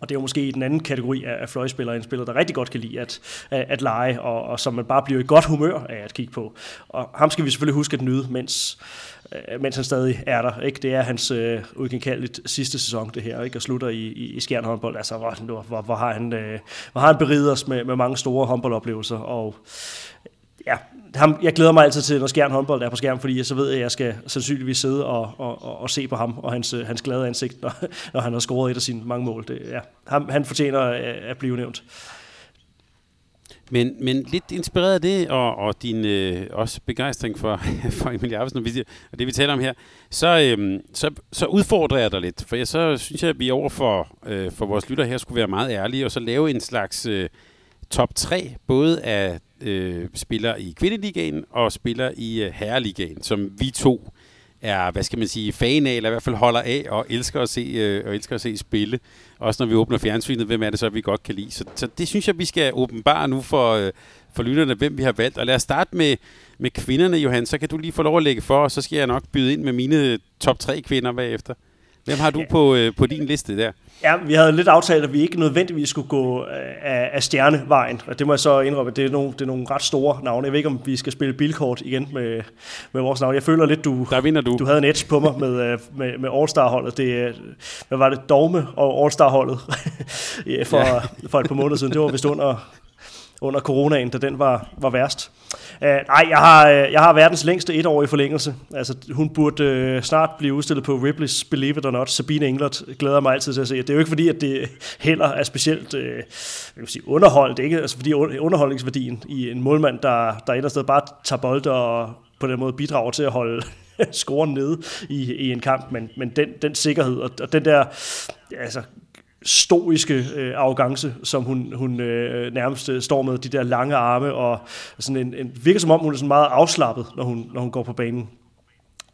og det er jo måske i den anden kategori af, af fløjspillere, en spiller, der rigtig godt kan lide at, at, at lege, og, og som man bare bliver i godt humør af at kigge på. Og ham skal vi selvfølgelig huske at nyde, mens, øh, mens han stadig er der. Ikke? Det er hans øh, uigenkaldeligt sidste sæson, det her, ikke? og slutter i, i, i Skjern håndbold. Altså, hvor, hvor, hvor, har han, øh, hvor har han beriget os med, med mange store håndboldoplevelser, og ja, ham, jeg glæder mig altid til, når Skjern håndbold er på skærm, fordi så ved jeg, at jeg skal sandsynligvis sidde og, og, og, og se på ham og hans, øh, hans glade ansigt, når, når han har scoret et af sine mange mål. Det, ja, han, han fortjener øh, at blive nævnt. Men, men lidt inspireret af det, og, og din øh, også begejstring for, for Emil Jarvesen, og, og det vi taler om her, så, øh, så, så udfordrer jeg dig lidt. For jeg, så synes jeg, at vi over for, øh, for vores lytter her skulle være meget ærlige, og så lave en slags øh, top 3, både af øh, spiller i kvindeligaen og spiller i øh, herreligaen, som vi to er, hvad skal man sige, fan af, eller i hvert fald holder af og elsker at se, øh, og elsker at se spille. Også når vi åbner fjernsynet, hvem er det så, vi godt kan lide. Så, så det synes jeg, vi skal åbenbare nu for, øh, for lytterne, hvem vi har valgt. Og lad os starte med, med kvinderne, Johan. Så kan du lige få lov at lægge for, og så skal jeg nok byde ind med mine top 3 kvinder bagefter. Hvem har du ja. på, øh, på din liste der? Ja, vi havde lidt aftalt, at vi ikke nødvendigvis skulle gå øh, af, af stjernevejen, og det må jeg så indrømme, det er, nogle, det er nogle ret store navne. Jeg ved ikke, om vi skal spille bilkort igen med, med vores navn. Jeg føler lidt, du, Der vinder du. du havde en edge på mig med, øh, med, med All-Star-holdet. Det, hvad var det? Dogme og All-Star-holdet for, ja. for et par måneder siden. Det var vist under, under coronaen, da den var, var værst. Uh, nej, jeg har, øh, jeg har verdens længste et år i forlængelse. Altså, hun burde uh, snart blive udstillet på Ripley's Believe It or Not. Sabine Englert glæder mig altid til at se. Det er jo ikke fordi, at det heller er specielt uh, jeg vil sige, underholdt. Ikke? Altså, fordi underholdningsværdien i en målmand, der, der et sted bare tager bold og på den måde bidrager til at holde scoren nede i, i en kamp, men, men den, den sikkerhed og, og den der altså, stoiske øh, arrogance, som hun, hun øh, nærmest øh, står med, de der lange arme, og sådan en, en, virker som om, hun er sådan meget afslappet, når hun, når hun går på banen.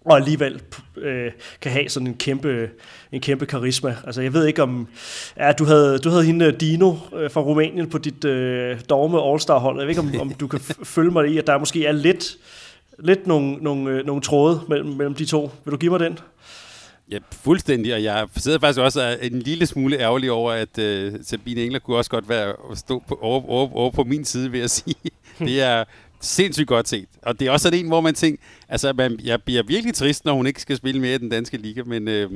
og alligevel øh, kan have sådan en kæmpe, en kæmpe karisma. Altså jeg ved ikke om, ja, du havde, du havde hende øh, Dino øh, fra Rumænien på dit øh, dogme All-Star hold. Jeg ved ikke om, om du kan følge mig i, at der måske er lidt, lidt nogle, nogle, øh, nogle tråde mellem, mellem de to. Vil du give mig den? Ja, fuldstændig, og jeg sidder faktisk også en lille smule ærgerlig over, at øh, Sabine Engler kunne også godt være stå på, over, over, over på min side, vil jeg sige. Det er sindssygt godt set. Og det er også sådan en, hvor man tænker, altså man, jeg bliver virkelig trist, når hun ikke skal spille mere i den danske liga, men, øh,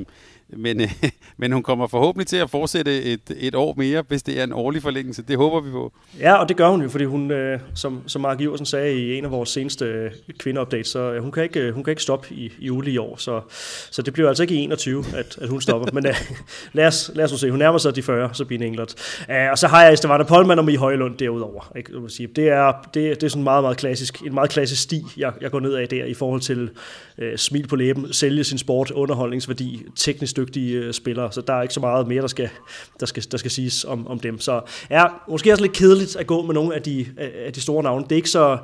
men, øh, men hun kommer forhåbentlig til at fortsætte et, et år mere, hvis det er en årlig forlængelse. Det håber vi på. Ja, og det gør hun jo, fordi hun, øh, som, som Mark Iversen sagde i en af vores seneste øh, kvindeupdates, så øh, hun, kan ikke, øh, hun kan ikke stoppe i, i juli i år, så, så det bliver altså ikke i 21, at, at hun stopper. men øh, lad, os, lad os nu se, hun nærmer sig de 40, Sabine Englert. Uh, og så har jeg Estevana Polman og Mie Højlund derudover. Ikke? Sige. Det, er, det, det er sådan meget, meget klassisk, en meget klassisk sti, jeg, jeg går ned af der i forhold til øh, smil på læben, sælge sin sport, underholdningsværdi, teknisk dygtige øh, spillere, så der er ikke så meget mere, der skal, der skal, der skal siges om, om dem. Så ja, måske også lidt kedeligt at gå med nogle af de, af de store navne. Det er ikke så,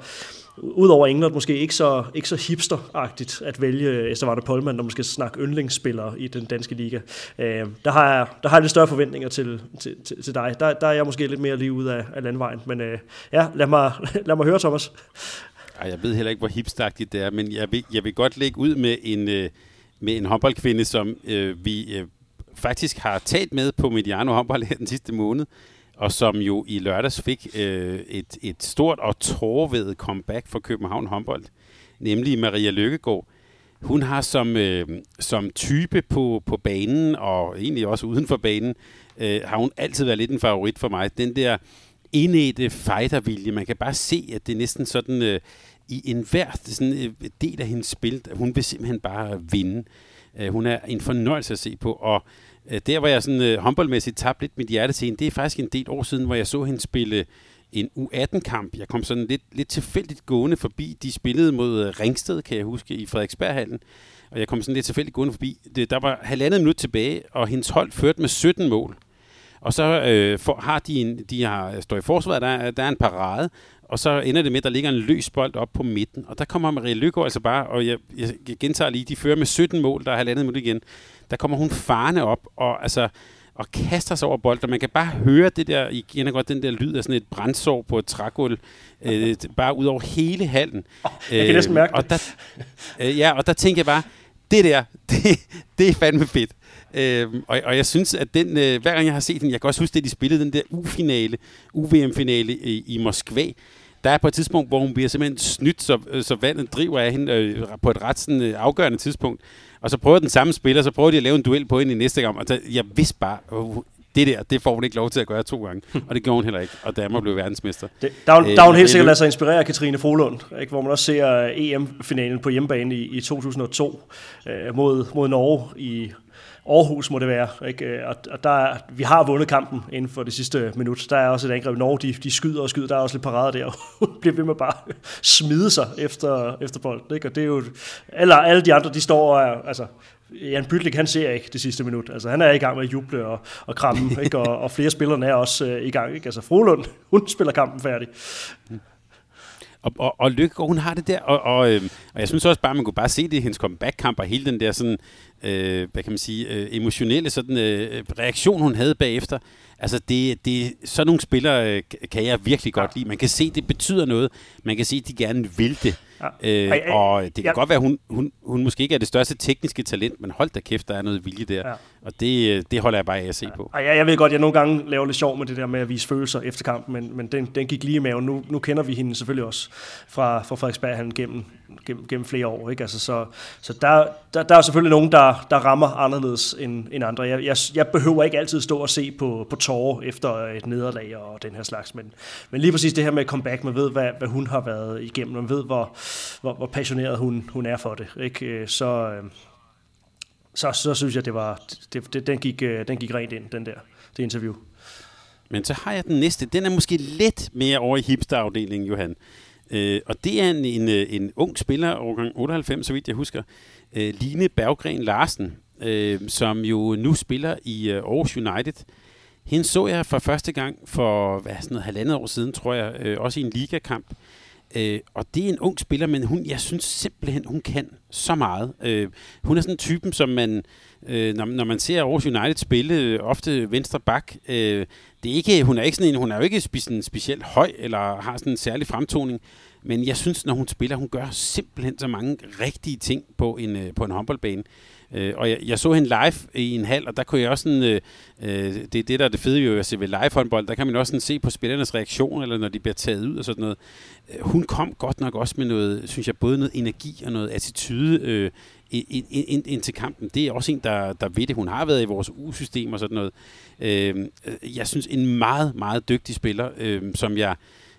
udover England måske ikke så, ikke så hipsteragtigt at vælge Estervarte Polman, når man skal snakke yndlingsspillere i den danske liga. Øh, der, har jeg, der har jeg lidt større forventninger til, til, til, til dig. Der, der er jeg måske lidt mere lige ud af, af landvejen. Men øh, ja, lad mig, lad mig høre, Thomas. Ej, jeg ved heller ikke, hvor hipsteragtigt det er, men jeg vil, jeg vil godt lægge ud med en, øh, med en håndboldkvinde, som øh, vi øh, faktisk har talt med på Mediano håndbold her den sidste måned, og som jo i lørdags fik øh, et, et stort og tårvedet comeback for København håndbold, nemlig Maria Lykkegaard. Hun har som, øh, som type på, på banen, og egentlig også uden for banen, øh, har hun altid været lidt en favorit for mig. Den der indædte fightervilje, man kan bare se, at det er næsten sådan... Øh, i enhver sådan, øh, del af hendes spil, hun vil simpelthen bare vinde. Øh, hun er en fornøjelse at se på, og øh, der hvor jeg sådan håndboldmæssigt tabte lidt mit hjerte til hende, det er faktisk en del år siden, hvor jeg så hende spille en U18-kamp. Jeg kom sådan lidt, lidt tilfældigt gående forbi. De spillede mod Ringsted, kan jeg huske, i Frederiksberghallen. Og jeg kom sådan lidt tilfældigt gående forbi. Det, der var halvandet minut tilbage, og hendes hold førte med 17 mål. Og så øh, for, har de en, de har, står i forsvaret, der, der er en parade, og så ender det med, at der ligger en løs bold op på midten. Og der kommer Maria Lykke altså bare, og jeg, jeg gentager lige, de fører med 17 mål, der er halvandet minut igen. Der kommer hun farne op, og altså og kaster sig over bolden, man kan bare høre det der, igen og godt den der lyd af sådan et brændsår på et trægulv, øh, bare ud over hele hallen. Oh, jeg kan næsten mærke øh, og der, øh, Ja, og der tænker jeg bare, det der, det, det er fandme fedt. Øh, og, og jeg synes, at den, øh, hver gang jeg har set den, jeg kan også huske, at de spillede den der U-finale, UVM-finale i, i Moskva, der er på et tidspunkt, hvor hun bliver simpelthen snydt, så, øh, så vandet driver af hende øh, på et ret sådan, øh, afgørende tidspunkt. Og så prøver den samme spiller, så prøver de at lave en duel på hende i næste gang. Og der, jeg vidste bare, uh, det der, det får hun ikke lov til at gøre to gange. Og det gjorde hun heller ikke, og Danmark blev verdensmester. Det, der, er, der er hun helt sikkert lade sig inspirere af Katrine Folund, ikke? hvor man også ser EM-finalen på hjemmebane i, i 2002 øh, mod, mod Norge i Aarhus må det være. Ikke? Og, og der, vi har vundet kampen inden for det sidste minut. Der er også et angreb. Norge, de, de skyder og skyder. Der er også lidt parader der. Hun bliver ved med bare smide sig efter, efter bolden. Ikke? Og det er jo... Eller alle de andre, de står og er, altså, Jan Bytlik, han ser ikke det sidste minut. Altså, han er i gang med at juble og, og kramme, ikke? Og, og flere spillere er også øh, i gang. Ikke? Altså, Frohlund, hun spiller kampen færdig. Og, og, og Lykke, hun har det der, og, og, øh, og jeg synes også bare, man kunne bare se det i hendes comeback-kamp, og hele den der sådan, øh, hvad kan man sige, øh, emotionelle sådan, øh, reaktion, hun havde bagefter. Altså, det, det, sådan nogle spillere øh, kan jeg virkelig godt lide. Man kan se, det betyder noget. Man kan se, at de gerne vil det. Ja. Øh, og det kan ja. godt være, hun, hun, hun måske ikke er det største tekniske talent, men hold da kæft, der er noget vilje der. Ja. Og det, det holder jeg bare af at se ja. på. Og jeg, jeg ved godt, jeg nogle gange laver lidt sjov med det der med at vise følelser efter kampen, men, men den, den gik lige i maven. Nu, nu kender vi hende selvfølgelig også fra, fra Frederiksberg han gennem, gennem, gennem flere år. Ikke? Altså, så så der, der, der er selvfølgelig nogen, der, der rammer anderledes end, end andre. Jeg, jeg, jeg behøver ikke altid stå og se på, på tårer efter et nederlag og den her slags, men, men lige præcis det her med comeback, man ved, hvad, hvad hun har været igennem, man ved, hvor, hvor, hvor passioneret hun, hun er for det. Ikke? Øh, så, øh, så, så synes jeg, det var, det, det, den, gik, øh, den gik rent ind, den der, det interview. Men så har jeg den næste. Den er måske lidt mere over i hipsterafdelingen, Johan. Øh, og det er en, en, øh, en ung spiller, årgang 98, så vidt jeg husker, øh, Line Berggren Larsen, øh, som jo nu spiller i øh, Aarhus United. Hende så jeg for første gang for hvad, sådan noget halvandet år siden, tror jeg, øh, også i en ligakamp. Øh, og det er en ung spiller, men hun, jeg synes simpelthen, hun kan så meget. Øh, hun er sådan en typen, som man, øh, når, når man ser Aarhus United spille, øh, ofte venstre bak, øh, det er ikke, hun er ikke sådan en, hun er jo ikke sådan specielt høj, eller har sådan en særlig fremtoning, men jeg synes, når hun spiller, hun gør simpelthen så mange rigtige ting på en, øh, på en håndboldbane. Øh, og jeg, jeg så hende live i en hal, og der kunne jeg også sådan, øh, øh det er det, der er det fede jo at se ved live håndbold, der kan man også sådan se på spillernes reaktion, eller når de bliver taget ud og sådan noget. Øh, hun kom godt nok også med noget, synes jeg, både noget energi og noget attitude øh, ind, ind, ind til kampen. Det er også en, der, der ved det. Hun har været i vores U-system og sådan noget. Øhm, øh, jeg synes, en meget, meget dygtig spiller, øh, som jeg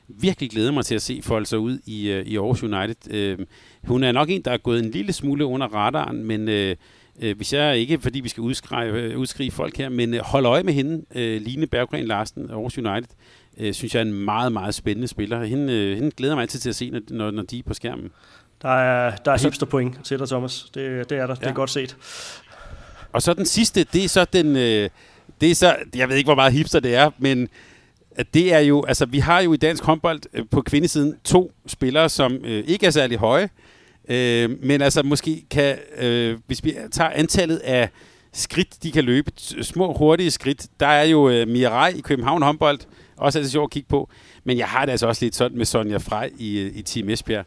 virkelig glæder mig til at se folde sig ud i, øh, i Aarhus United. Øh, hun er nok en, der er gået en lille smule under radaren, men øh, øh, hvis jeg ikke, fordi vi skal udskrive, øh, udskrive folk her, men øh, hold øje med hende, øh, Line Berggren Larsen, Aarhus United, øh, synes jeg er en meget, meget spændende spiller. Hende, øh, hende glæder mig altid til at se, når, når de er på skærmen. Der er, der er så, hipsterpoint til dig, Thomas. Det, det er der. Ja. Det er godt set. Og så den sidste, det er så den... Øh, det er så, jeg ved ikke, hvor meget hipster det er, men det er jo, altså vi har jo i dansk håndbold øh, på kvindesiden to spillere, som øh, ikke er særlig høje, øh, men altså måske kan, øh, hvis vi tager antallet af skridt, de kan løbe, små hurtige skridt, der er jo øh, Mirai i København håndbold, også er det sjovt at kigge på, men jeg har det altså også lidt sådan med Sonja Frej i, i Team Esbjerg.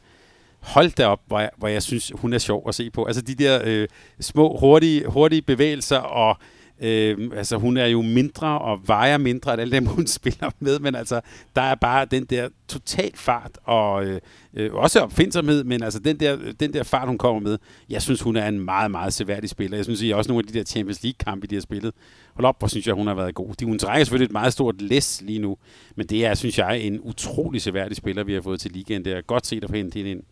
Hold da op, hvor jeg, hvor jeg synes, hun er sjov at se på. Altså de der øh, små, hurtige, hurtige bevægelser og Øh, altså hun er jo mindre og vejer mindre end alle dem, hun spiller med, men altså der er bare den der total fart og øh, øh, også opfindsomhed, men altså den der, den der fart, hun kommer med, jeg synes, hun er en meget, meget seværdig spiller. Jeg synes I også nogle af de der Champions League-kampe, de har spillet. Hold op, hvor synes jeg, hun har været god. De, hun trækker selvfølgelig et meget stort læs lige nu, men det er, synes jeg, en utrolig seværdig spiller, vi har fået til ligaen. Det er godt set at få hende ind.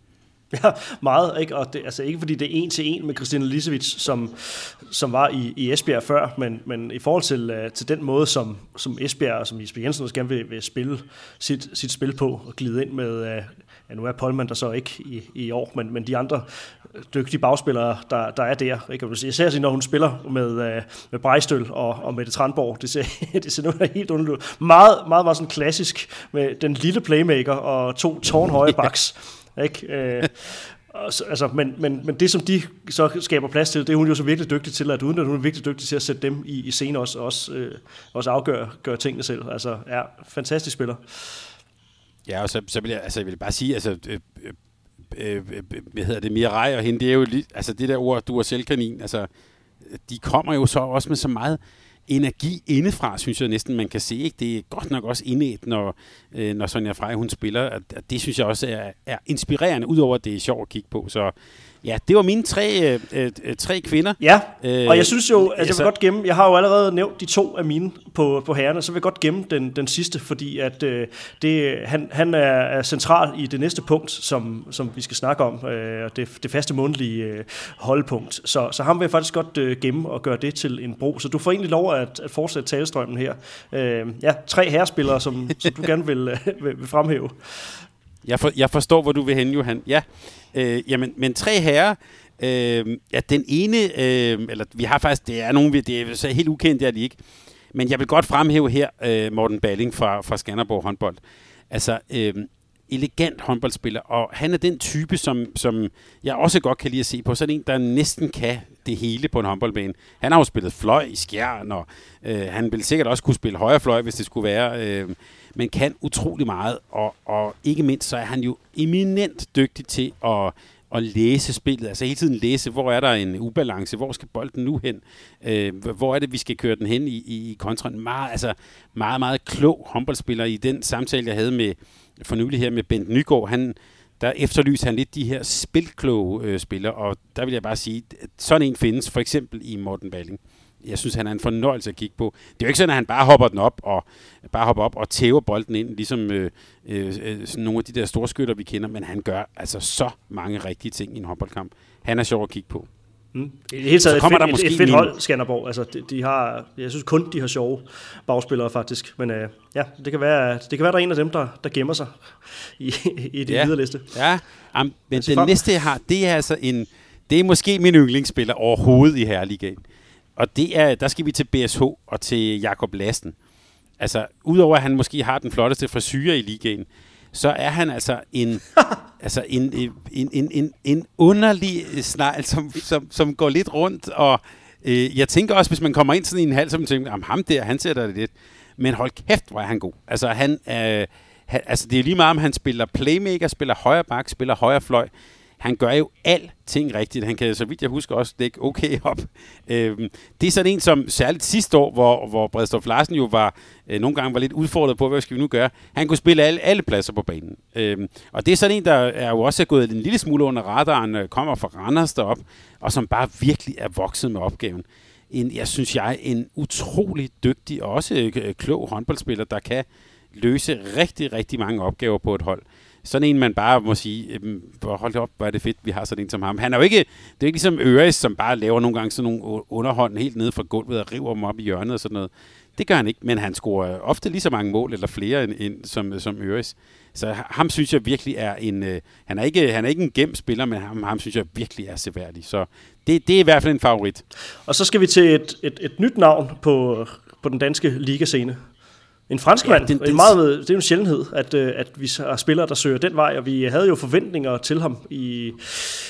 Ja, meget. Ikke? Og det, altså ikke fordi det er en til en med Christina Lisevic, som, som var i, i Esbjerg før, men, men i forhold til, uh, til den måde, som, som Esbjerg og som Jesper Jensen også gerne vil, vil spille sit, sit spil på og glide ind med, uh, ja nu er Polman der så ikke i, i år, men, men de andre dygtige bagspillere, der, der er der. Ikke? Især når hun spiller med, med Brejstøl og, og Mette Tranborg, det ser, det ser nu helt underligt Meget, meget, meget sådan klassisk med den lille playmaker og to tårnhøje backs. Ikke? Øh, altså, men, men, men det, som de så skaber plads til, det er hun jo så virkelig dygtig til, at uden at hun er virkelig dygtig til at sætte dem i, i scene også, også, øh, også afgøre gøre tingene selv. Altså, er ja, fantastisk spiller. Ja, og så, så vil jeg, altså, jeg vil bare sige, altså, øh, øh, øh, øh, hvad hedder det, Mirai og hende, det er jo lige, altså det der ord, du er selvkanin, altså, de kommer jo så også med så meget energi indefra, synes jeg næsten, man kan se. Ikke? Det er godt nok også indet, når, øh, når Sonja Frey, hun spiller. At, det synes jeg også er, er inspirerende, udover at det er sjovt at kigge på. Så Ja, det var mine tre, øh, øh, tre kvinder. Ja, øh, og jeg synes jo, at jeg vil godt gemme, jeg har jo allerede nævnt de to af mine på, på herrerne, så vil jeg godt gemme den, den sidste, fordi at øh, det, han, han er, er central i det næste punkt, som, som vi skal snakke om, øh, det, det faste månedlige øh, holdpunkt. Så, så ham vil jeg faktisk godt øh, gemme og gøre det til en bro. Så du får egentlig lov at, at fortsætte talestrømmen her. Øh, ja, tre herrespillere, som, som du gerne vil, øh, vil, vil fremhæve. Jeg, for, jeg forstår, hvor du vil hen, Johan. Ja, øh, jamen, men tre herrer, øh, ja, den ene, øh, eller vi har faktisk, det er nogen, det er så helt ukendt, det er de ikke, men jeg vil godt fremhæve her øh, Morten Balling fra, fra Skanderborg håndbold. Altså, øh, elegant håndboldspiller, og han er den type, som, som jeg også godt kan lide at se på. Sådan en, der næsten kan det hele på en håndboldbane. Han har jo spillet fløj i skjern, og øh, han vil sikkert også kunne spille højre fløj, hvis det skulle være. Øh, men kan utrolig meget, og, og ikke mindst så er han jo eminent dygtig til at, at læse spillet, altså hele tiden læse, hvor er der en ubalance, hvor skal bolden nu hen, øh, hvor er det, vi skal køre den hen i, i i kontraen. Meget, altså, meget, meget klog håndboldspiller i den samtale, jeg havde med for nylig her med Bent Nygaard, han, der efterlyser han lidt de her spilkloge øh, spillere, og der vil jeg bare sige, at sådan en findes for eksempel i Morten Balling jeg synes, han er en fornøjelse at kigge på. Det er jo ikke sådan, at han bare hopper den op og bare hopper op og tæver bolden ind, ligesom øh, øh, sådan nogle af de der storskytter, vi kender, men han gør altså så mange rigtige ting i en håndboldkamp. Han er sjov at kigge på. Mm. I det hele taget kommer et, der måske et, fedt hold, Skanderborg. Altså, de, de, har, jeg synes kun, de har sjove bagspillere faktisk. Men øh, ja, det kan, være, det kan være, der er en af dem, der, der gemmer sig i, i det ja. videre liste. Ja, um, men den næste, jeg har, det er altså en... Det er måske min yndlingsspiller overhovedet i Herligaen. Og det er, der skal vi til BSH og til Jakob Lassen. Altså, udover at han måske har den flotteste frisyr i ligaen, så er han altså en, altså en, en, en, en, en underlig snegl, som, som, som går lidt rundt, og øh, jeg tænker også, hvis man kommer ind sådan i en halv, så man tænker, ham der, han ser da lidt. Men hold kæft, hvor er han god. Altså, han, øh, han, altså det er lige meget, om han spiller playmaker, spiller højre bak, spiller højre fløj han gør jo alting rigtigt. Han kan, så vidt jeg husker, også dække okay op. Øhm, det er sådan en, som særligt sidste år, hvor, hvor Bredstof Larsen jo var, øh, nogle gange var lidt udfordret på, hvad skal vi nu gøre. Han kunne spille alle, alle pladser på banen. Øhm, og det er sådan en, der er jo også gået en lille smule under radaren, øh, kommer fra Randers derop, og som bare virkelig er vokset med opgaven. En, jeg synes jeg, en utrolig dygtig og også øh, klog håndboldspiller, der kan løse rigtig, rigtig mange opgaver på et hold sådan en, man bare må sige, hold op, hvor er det fedt, vi har sådan en som ham. Han er jo ikke, det er ikke ligesom Øres, som bare laver nogle gange sådan nogle underhånd helt nede fra gulvet og river dem op i hjørnet og sådan noget. Det gør han ikke, men han scorer ofte lige så mange mål eller flere end, end som, som Øres. Så ham synes jeg virkelig er en, øh, han, er ikke, han er ikke en gem spiller, men ham, ham synes jeg virkelig er seværdig. Så det, det er i hvert fald en favorit. Og så skal vi til et, et, et nyt navn på, på den danske ligascene. En franskmand, ja, det, det, en meget, det er jo en sjældenhed, at, øh, at vi har spillere, der søger den vej, og vi havde jo forventninger til ham i,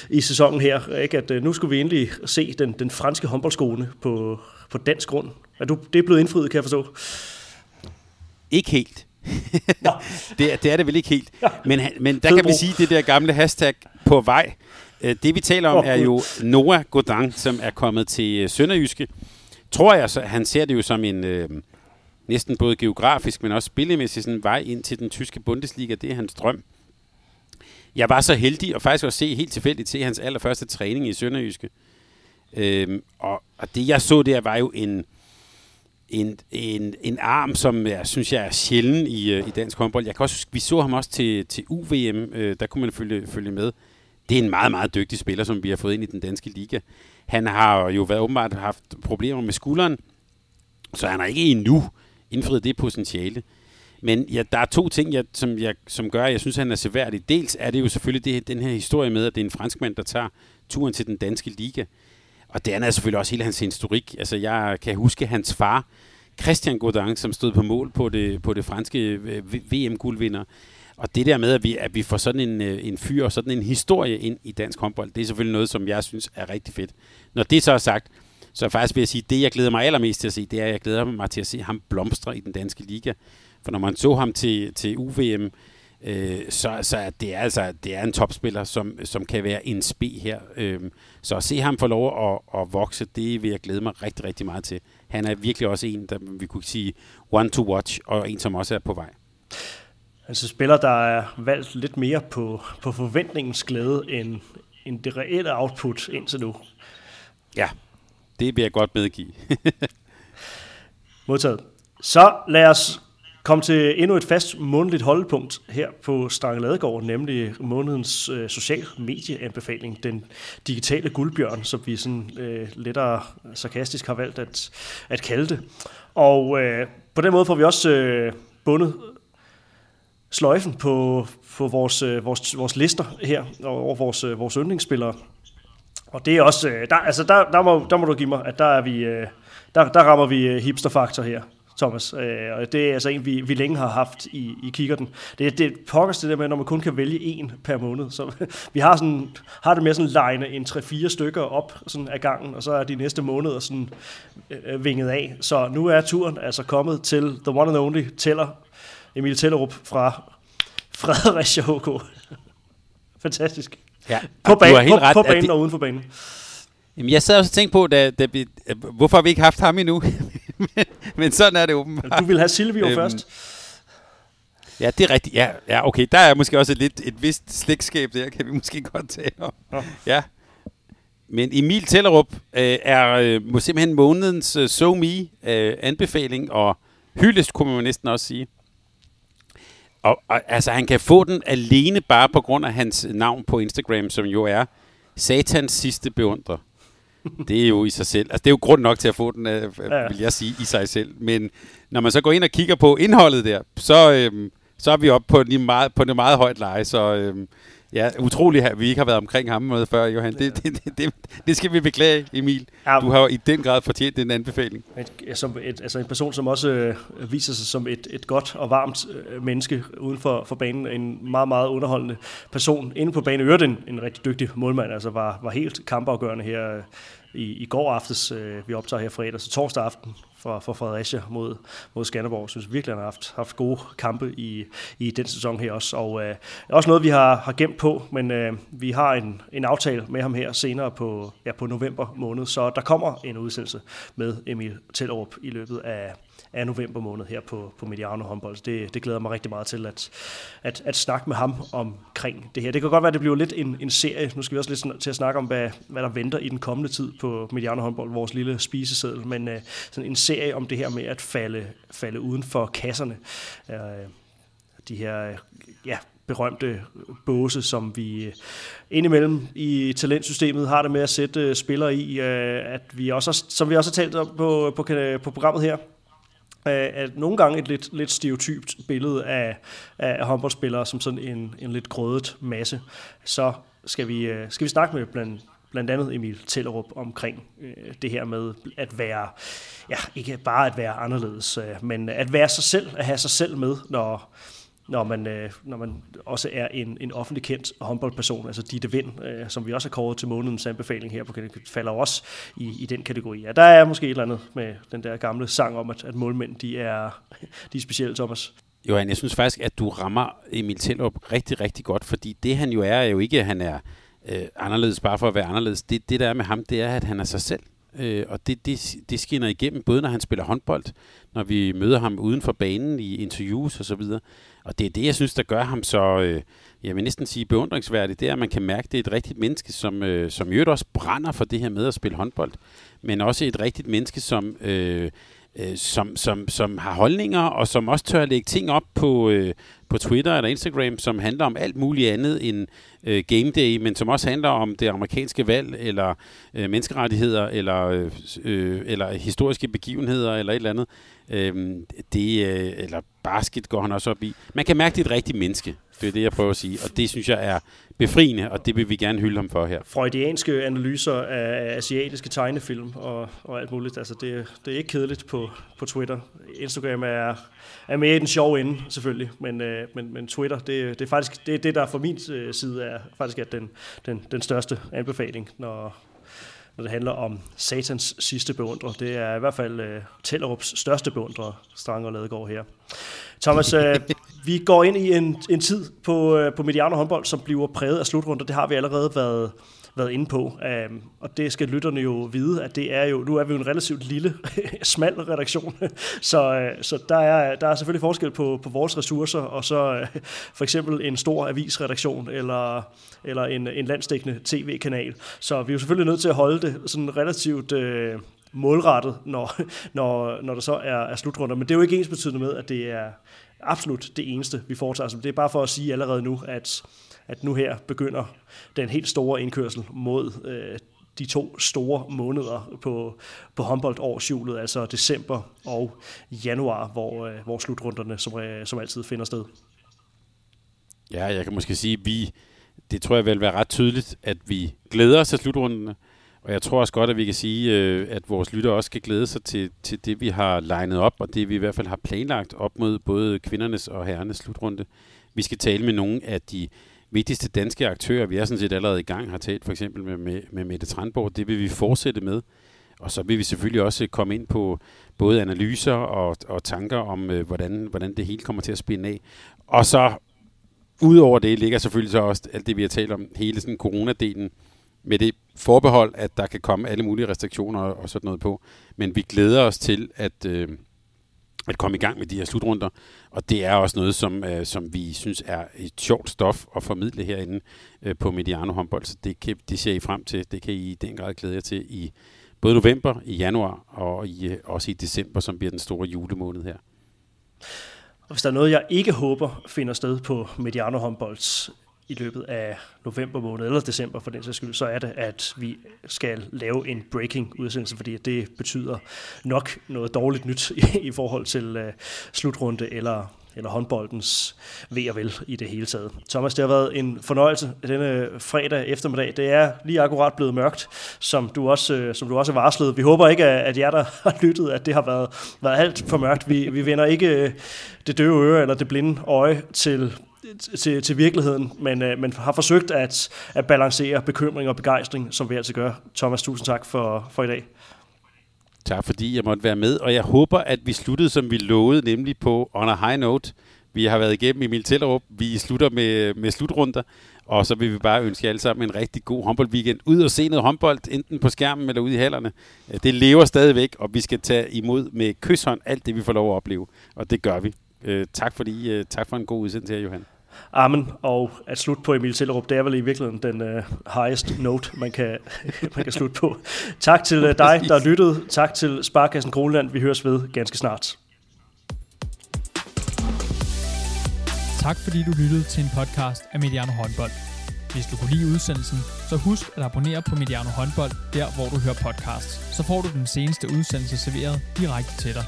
i sæsonen her, ikke? at øh, nu skulle vi endelig se den, den franske håndboldskole på, på dansk grund. Er du, det er blevet indfriet, kan jeg forstå? Ikke helt. det, er, det er det vel ikke helt. Men, men der kan vi sige det der gamle hashtag på vej. Øh, det vi taler om er jo Noah Godin, som er kommet til Sønderjyske. Tror jeg, så han ser det jo som en... Øh, næsten både geografisk, men også spillemæssigt sådan vej ind til den tyske Bundesliga. Det er hans drøm. Jeg var så heldig og faktisk også se helt tilfældigt til hans allerførste træning i Sønderjyske. Øhm, og, og det jeg så der var jo en, en, en, en arm, som jeg synes jeg er sjælden i, øh, i dansk håndbold. Jeg kan også vi så ham også til, til UVM, øh, der kunne man følge, følge med. Det er en meget, meget dygtig spiller, som vi har fået ind i den danske liga. Han har jo været åbenbart haft problemer med skulderen, så han er ikke endnu indfriet det potentiale. Men ja, der er to ting, jeg, som, jeg, som gør, at jeg synes, at han er seværdig. Dels er det jo selvfølgelig det, den her historie med, at det er en franskmand, der tager turen til den danske liga. Og det andet er selvfølgelig også hele hans historik. Altså, jeg kan huske hans far, Christian Godin, som stod på mål på det, på det franske øh, VM-guldvinder. Og det der med, at vi, at vi får sådan en, øh, en fyr og sådan en historie ind i dansk håndbold, det er selvfølgelig noget, som jeg synes er rigtig fedt. Når det så er sagt, så faktisk vil jeg sige, det jeg glæder mig allermest til at se, det er, at jeg glæder mig til at se ham blomstre i den danske liga. For når man så ham til, til UVM, øh, så, så er det altså det er en topspiller, som, som kan være en spe her. Øh, så at se ham få lov at, at vokse, det vil jeg glæde mig rigtig, rigtig meget til. Han er virkelig også en, der vi kunne sige one to watch, og en, som også er på vej. Altså spiller, der er valgt lidt mere på, på forventningens glæde, end, end det reelle output indtil nu. Ja, det vil jeg godt medgive. Modtaget. Så lad os komme til endnu et fast månedligt holdepunkt her på Strange Ladegård, nemlig månedens øh, social medieanbefaling, den digitale guldbjørn, som vi sådan øh, lettere sarkastisk har valgt at, at kalde det. Og øh, på den måde får vi også øh, bundet sløjfen på, på vores, øh, vores, vores lister her over vores, øh, vores yndlingsspillere. Og det er også, øh, der, altså der, der, må, der må du give mig, at der, er vi, øh, der, der rammer vi øh, hipsterfaktor her. Thomas. Øh, og det er altså en, vi, vi længe har haft i, i kikkerten. Det, det pokkers det der med, når man kun kan vælge en per måned. Så vi har, sådan, har det med sådan line en 3-4 stykker op sådan af gangen, og så er de næste måneder sådan øh, øh, vinget af. Så nu er turen altså kommet til the one and only Teller, Emil Tellerup fra Fredericia HK. Fantastisk. Ja, på, banen, på, ret, på banen det, og uden for banen. Jamen, jeg sad også og tænkte på, da, da vi, hvorfor har vi ikke haft ham endnu? men, men sådan er det åbenbart. Du vil have Silvio øhm, først. Ja, det er rigtigt. Ja, ja, okay. Der er måske også et, lidt, et vist slægtskab der, kan vi måske godt tale om. Ja. ja. Men Emil Tellerup øh, er øh, simpelthen månedens øh, So Me øh, anbefaling, og hyldest kunne man næsten også sige. Og, og altså, han kan få den alene bare på grund af hans navn på Instagram, som jo er Satans sidste beundrer. Det er jo i sig selv. Altså, det er jo grund nok til at få den, øh, ja. vil jeg sige, i sig selv. Men når man så går ind og kigger på indholdet der, så, øhm, så er vi oppe på, en meget, på en meget højt leje. Så øhm, Ja, utroligt, at vi ikke har været omkring ham med før, Johan. Det, det, det, det, det skal vi beklage, Emil. Ja, du har jo i den grad fortjent den anbefaling. Et, som et, altså en person, som også øh, viser sig som et, et godt og varmt øh, menneske uden for, for banen. En meget, meget underholdende person. Inde på banen øvrigt en, en rigtig dygtig målmand. Altså var, var helt kampafgørende her øh, i, i går aftes. Øh, vi optager her fredag, så torsdag aften for, for Fredericia mod, mod Skanderborg. Jeg synes virkelig, han har haft, haft gode kampe i, i den sæson her også. Og øh, også noget, vi har, har gemt på, men øh, vi har en, en aftale med ham her senere på, ja, på november måned, så der kommer en udsendelse med Emil Tellerup i løbet af, af november måned her på, på Mediano håndbold. Det, det glæder mig rigtig meget til at, at, at snakke med ham omkring det her. Det kan godt være, at det bliver lidt en, en serie. Nu skal vi også lidt til at snakke om, hvad, hvad der venter i den kommende tid på Mediano håndbold, vores lille spiseseddel, men uh, sådan en serie om det her med at falde, falde uden for kasserne. Uh, de her øh, ja, berømte båse, som vi indimellem i talentsystemet har det med at sætte spillere i, at vi også, som vi også har talt om på, på, på programmet her, Øh, at nogle gange et lidt, lidt stereotypt billede af, af håndboldspillere som sådan en, en lidt grødet masse, så skal vi, øh, skal vi snakke med blandt, blandt andet Emil Tellerup omkring øh, det her med at være, ja, ikke bare at være anderledes, øh, men at være sig selv, at have sig selv med, når, når man, øh, når man også er en, en offentlig kendt håndboldperson, altså Ditte Vind, øh, som vi også har kåret til månedens anbefaling her på falder også i, i den kategori. Ja, der er måske et eller andet med den der gamle sang om, at, at målmænd de er, de er specielle, Thomas. Johan, jeg synes faktisk, at du rammer Emil Tellup rigtig, rigtig godt, fordi det han jo er, er jo ikke, at han er øh, anderledes bare for at være anderledes. Det, det der er med ham, det er, at han er sig selv. Øh, og det, det, det skinner igennem, både når han spiller håndbold, når vi møder ham uden for banen i interviews og så videre. og det er det, jeg synes, der gør ham så, øh, jeg vil næsten sige beundringsværdigt, det er, at man kan mærke, at det er et rigtigt menneske, som, øh, som jo også brænder for det her med at spille håndbold, men også et rigtigt menneske, som... Øh, øh, som, som, som har holdninger, og som også tør at lægge ting op på, øh, på Twitter eller Instagram, som handler om alt muligt andet end øh, game day, men som også handler om det amerikanske valg, eller øh, menneskerettigheder, eller, øh, øh, eller historiske begivenheder, eller et eller andet. Øh, det, øh, eller basket går han også op i. Man kan mærke, det er et rigtigt menneske. Det er det, jeg prøver at sige. Og det synes jeg er befriende, og det vil vi gerne hylde ham for her. Freudianske analyser af asiatiske tegnefilm og, og alt muligt. Altså det, det er ikke kedeligt på, på Twitter. Instagram er, er mere i den sjove ende, selvfølgelig. Men, øh, men, men Twitter, det, det er faktisk det, det der fra min øh, side er faktisk er den, den, den største anbefaling, når, når det handler om satans sidste beundrer. Det er i hvert fald uh, Tellerups største beundrer, Strang og Ladegaard her. Thomas, uh, vi går ind i en, en tid på, uh, på Mediano håndbold, som bliver præget af slutrunder. Det har vi allerede været, været inde på. Um, og det skal lytterne jo vide, at det er jo, nu er vi jo en relativt lille, smal redaktion, så, øh, så der, er, der er selvfølgelig forskel på, på vores ressourcer, og så øh, for eksempel en stor avisredaktion, eller, eller en, en landstækkende tv-kanal. Så vi er jo selvfølgelig nødt til at holde det sådan relativt... Øh, målrettet, når, når, når der så er, er slutrunder. Men det er jo ikke ens betydende med, at det er absolut det eneste, vi foretager. Så det er bare for at sige allerede nu, at at nu her begynder den helt store indkørsel mod øh, de to store måneder på, på håndboldårshjulet, altså december og januar, hvor, øh, hvor slutrunderne som, øh, som altid finder sted. Ja, jeg kan måske sige, at vi, det tror jeg vil være ret tydeligt, at vi glæder os til slutrunderne, og jeg tror også godt, at vi kan sige, øh, at vores lytter også skal glæde sig til, til det, vi har legnet op, og det vi i hvert fald har planlagt op mod både kvindernes og herrenes slutrunde. Vi skal tale med nogle af de vigtigste danske aktører, vi er sådan set allerede i gang, har talt for eksempel med, med, med Mette Trandborg, det vil vi fortsætte med. Og så vil vi selvfølgelig også komme ind på både analyser og, og tanker om, øh, hvordan, hvordan det hele kommer til at spænde af. Og så, udover det, ligger selvfølgelig så også alt det, vi har talt om, hele sådan coronadelen, med det forbehold, at der kan komme alle mulige restriktioner og sådan noget på. Men vi glæder os til, at, øh, at komme i gang med de her slutrunder. Og det er også noget, som, øh, som vi synes er et sjovt stof at formidle herinde øh, på Mediano håndbold. Så det, kan, det ser I frem til. Det kan I i den grad glæde jer til i både november, i januar og i, øh, også i december, som bliver den store julemåned her. Og hvis der er noget, jeg ikke håber finder sted på Mediano håndbolds i løbet af november måned, eller december for den sags skyld, så er det, at vi skal lave en breaking udsendelse, fordi det betyder nok noget dårligt nyt i, i forhold til øh, slutrunde eller, eller håndboldens ved og vel i det hele taget. Thomas, det har været en fornøjelse denne fredag eftermiddag. Det er lige akkurat blevet mørkt, som du også, øh, som du også varslede. Vi håber ikke, at jer, der har lyttet, at det har været, været alt for mørkt. Vi, vi vender ikke øh, det døve øre eller det blinde øje til til, til virkeligheden, men, øh, men har forsøgt at, at balancere bekymring og begejstring, som vi altid gør. Thomas, tusind tak for, for i dag. Tak fordi jeg måtte være med, og jeg håber, at vi sluttede, som vi lovede, nemlig på on a high note. Vi har været igennem Emil Tellerup. Vi slutter med, med slutrunder, og så vil vi bare ønske jer alle sammen en rigtig god håndboldweekend. Ud og se noget håndbold, enten på skærmen eller ude i hallerne. Det lever stadigvæk, og vi skal tage imod med kysshånd alt det, vi får lov at opleve, og det gør vi. Øh, tak, fordi, øh, tak for en god udsendelse her, Johan. Amen, og at slutte på Emil Tellerup, det er vel i virkeligheden den uh, highest note, man kan, man kan slutte på. Tak til uh, dig, der har lyttet. Tak til Sparkassen Kroneland. Vi høres ved ganske snart. Tak fordi du lyttede til en podcast af Mediano Håndbold. Hvis du kunne lide udsendelsen, så husk at abonnere på Mediano Håndbold, der hvor du hører podcasts. Så får du den seneste udsendelse serveret direkte til dig.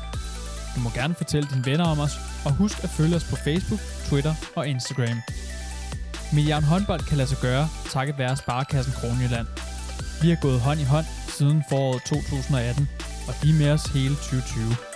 Du må gerne fortælle dine venner om os, og husk at følge os på Facebook, Twitter og Instagram. Milliard håndbold kan lade sig gøre, takket være Sparkassen Kronjylland. Vi har gået hånd i hånd siden foråret 2018, og de er med os hele 2020.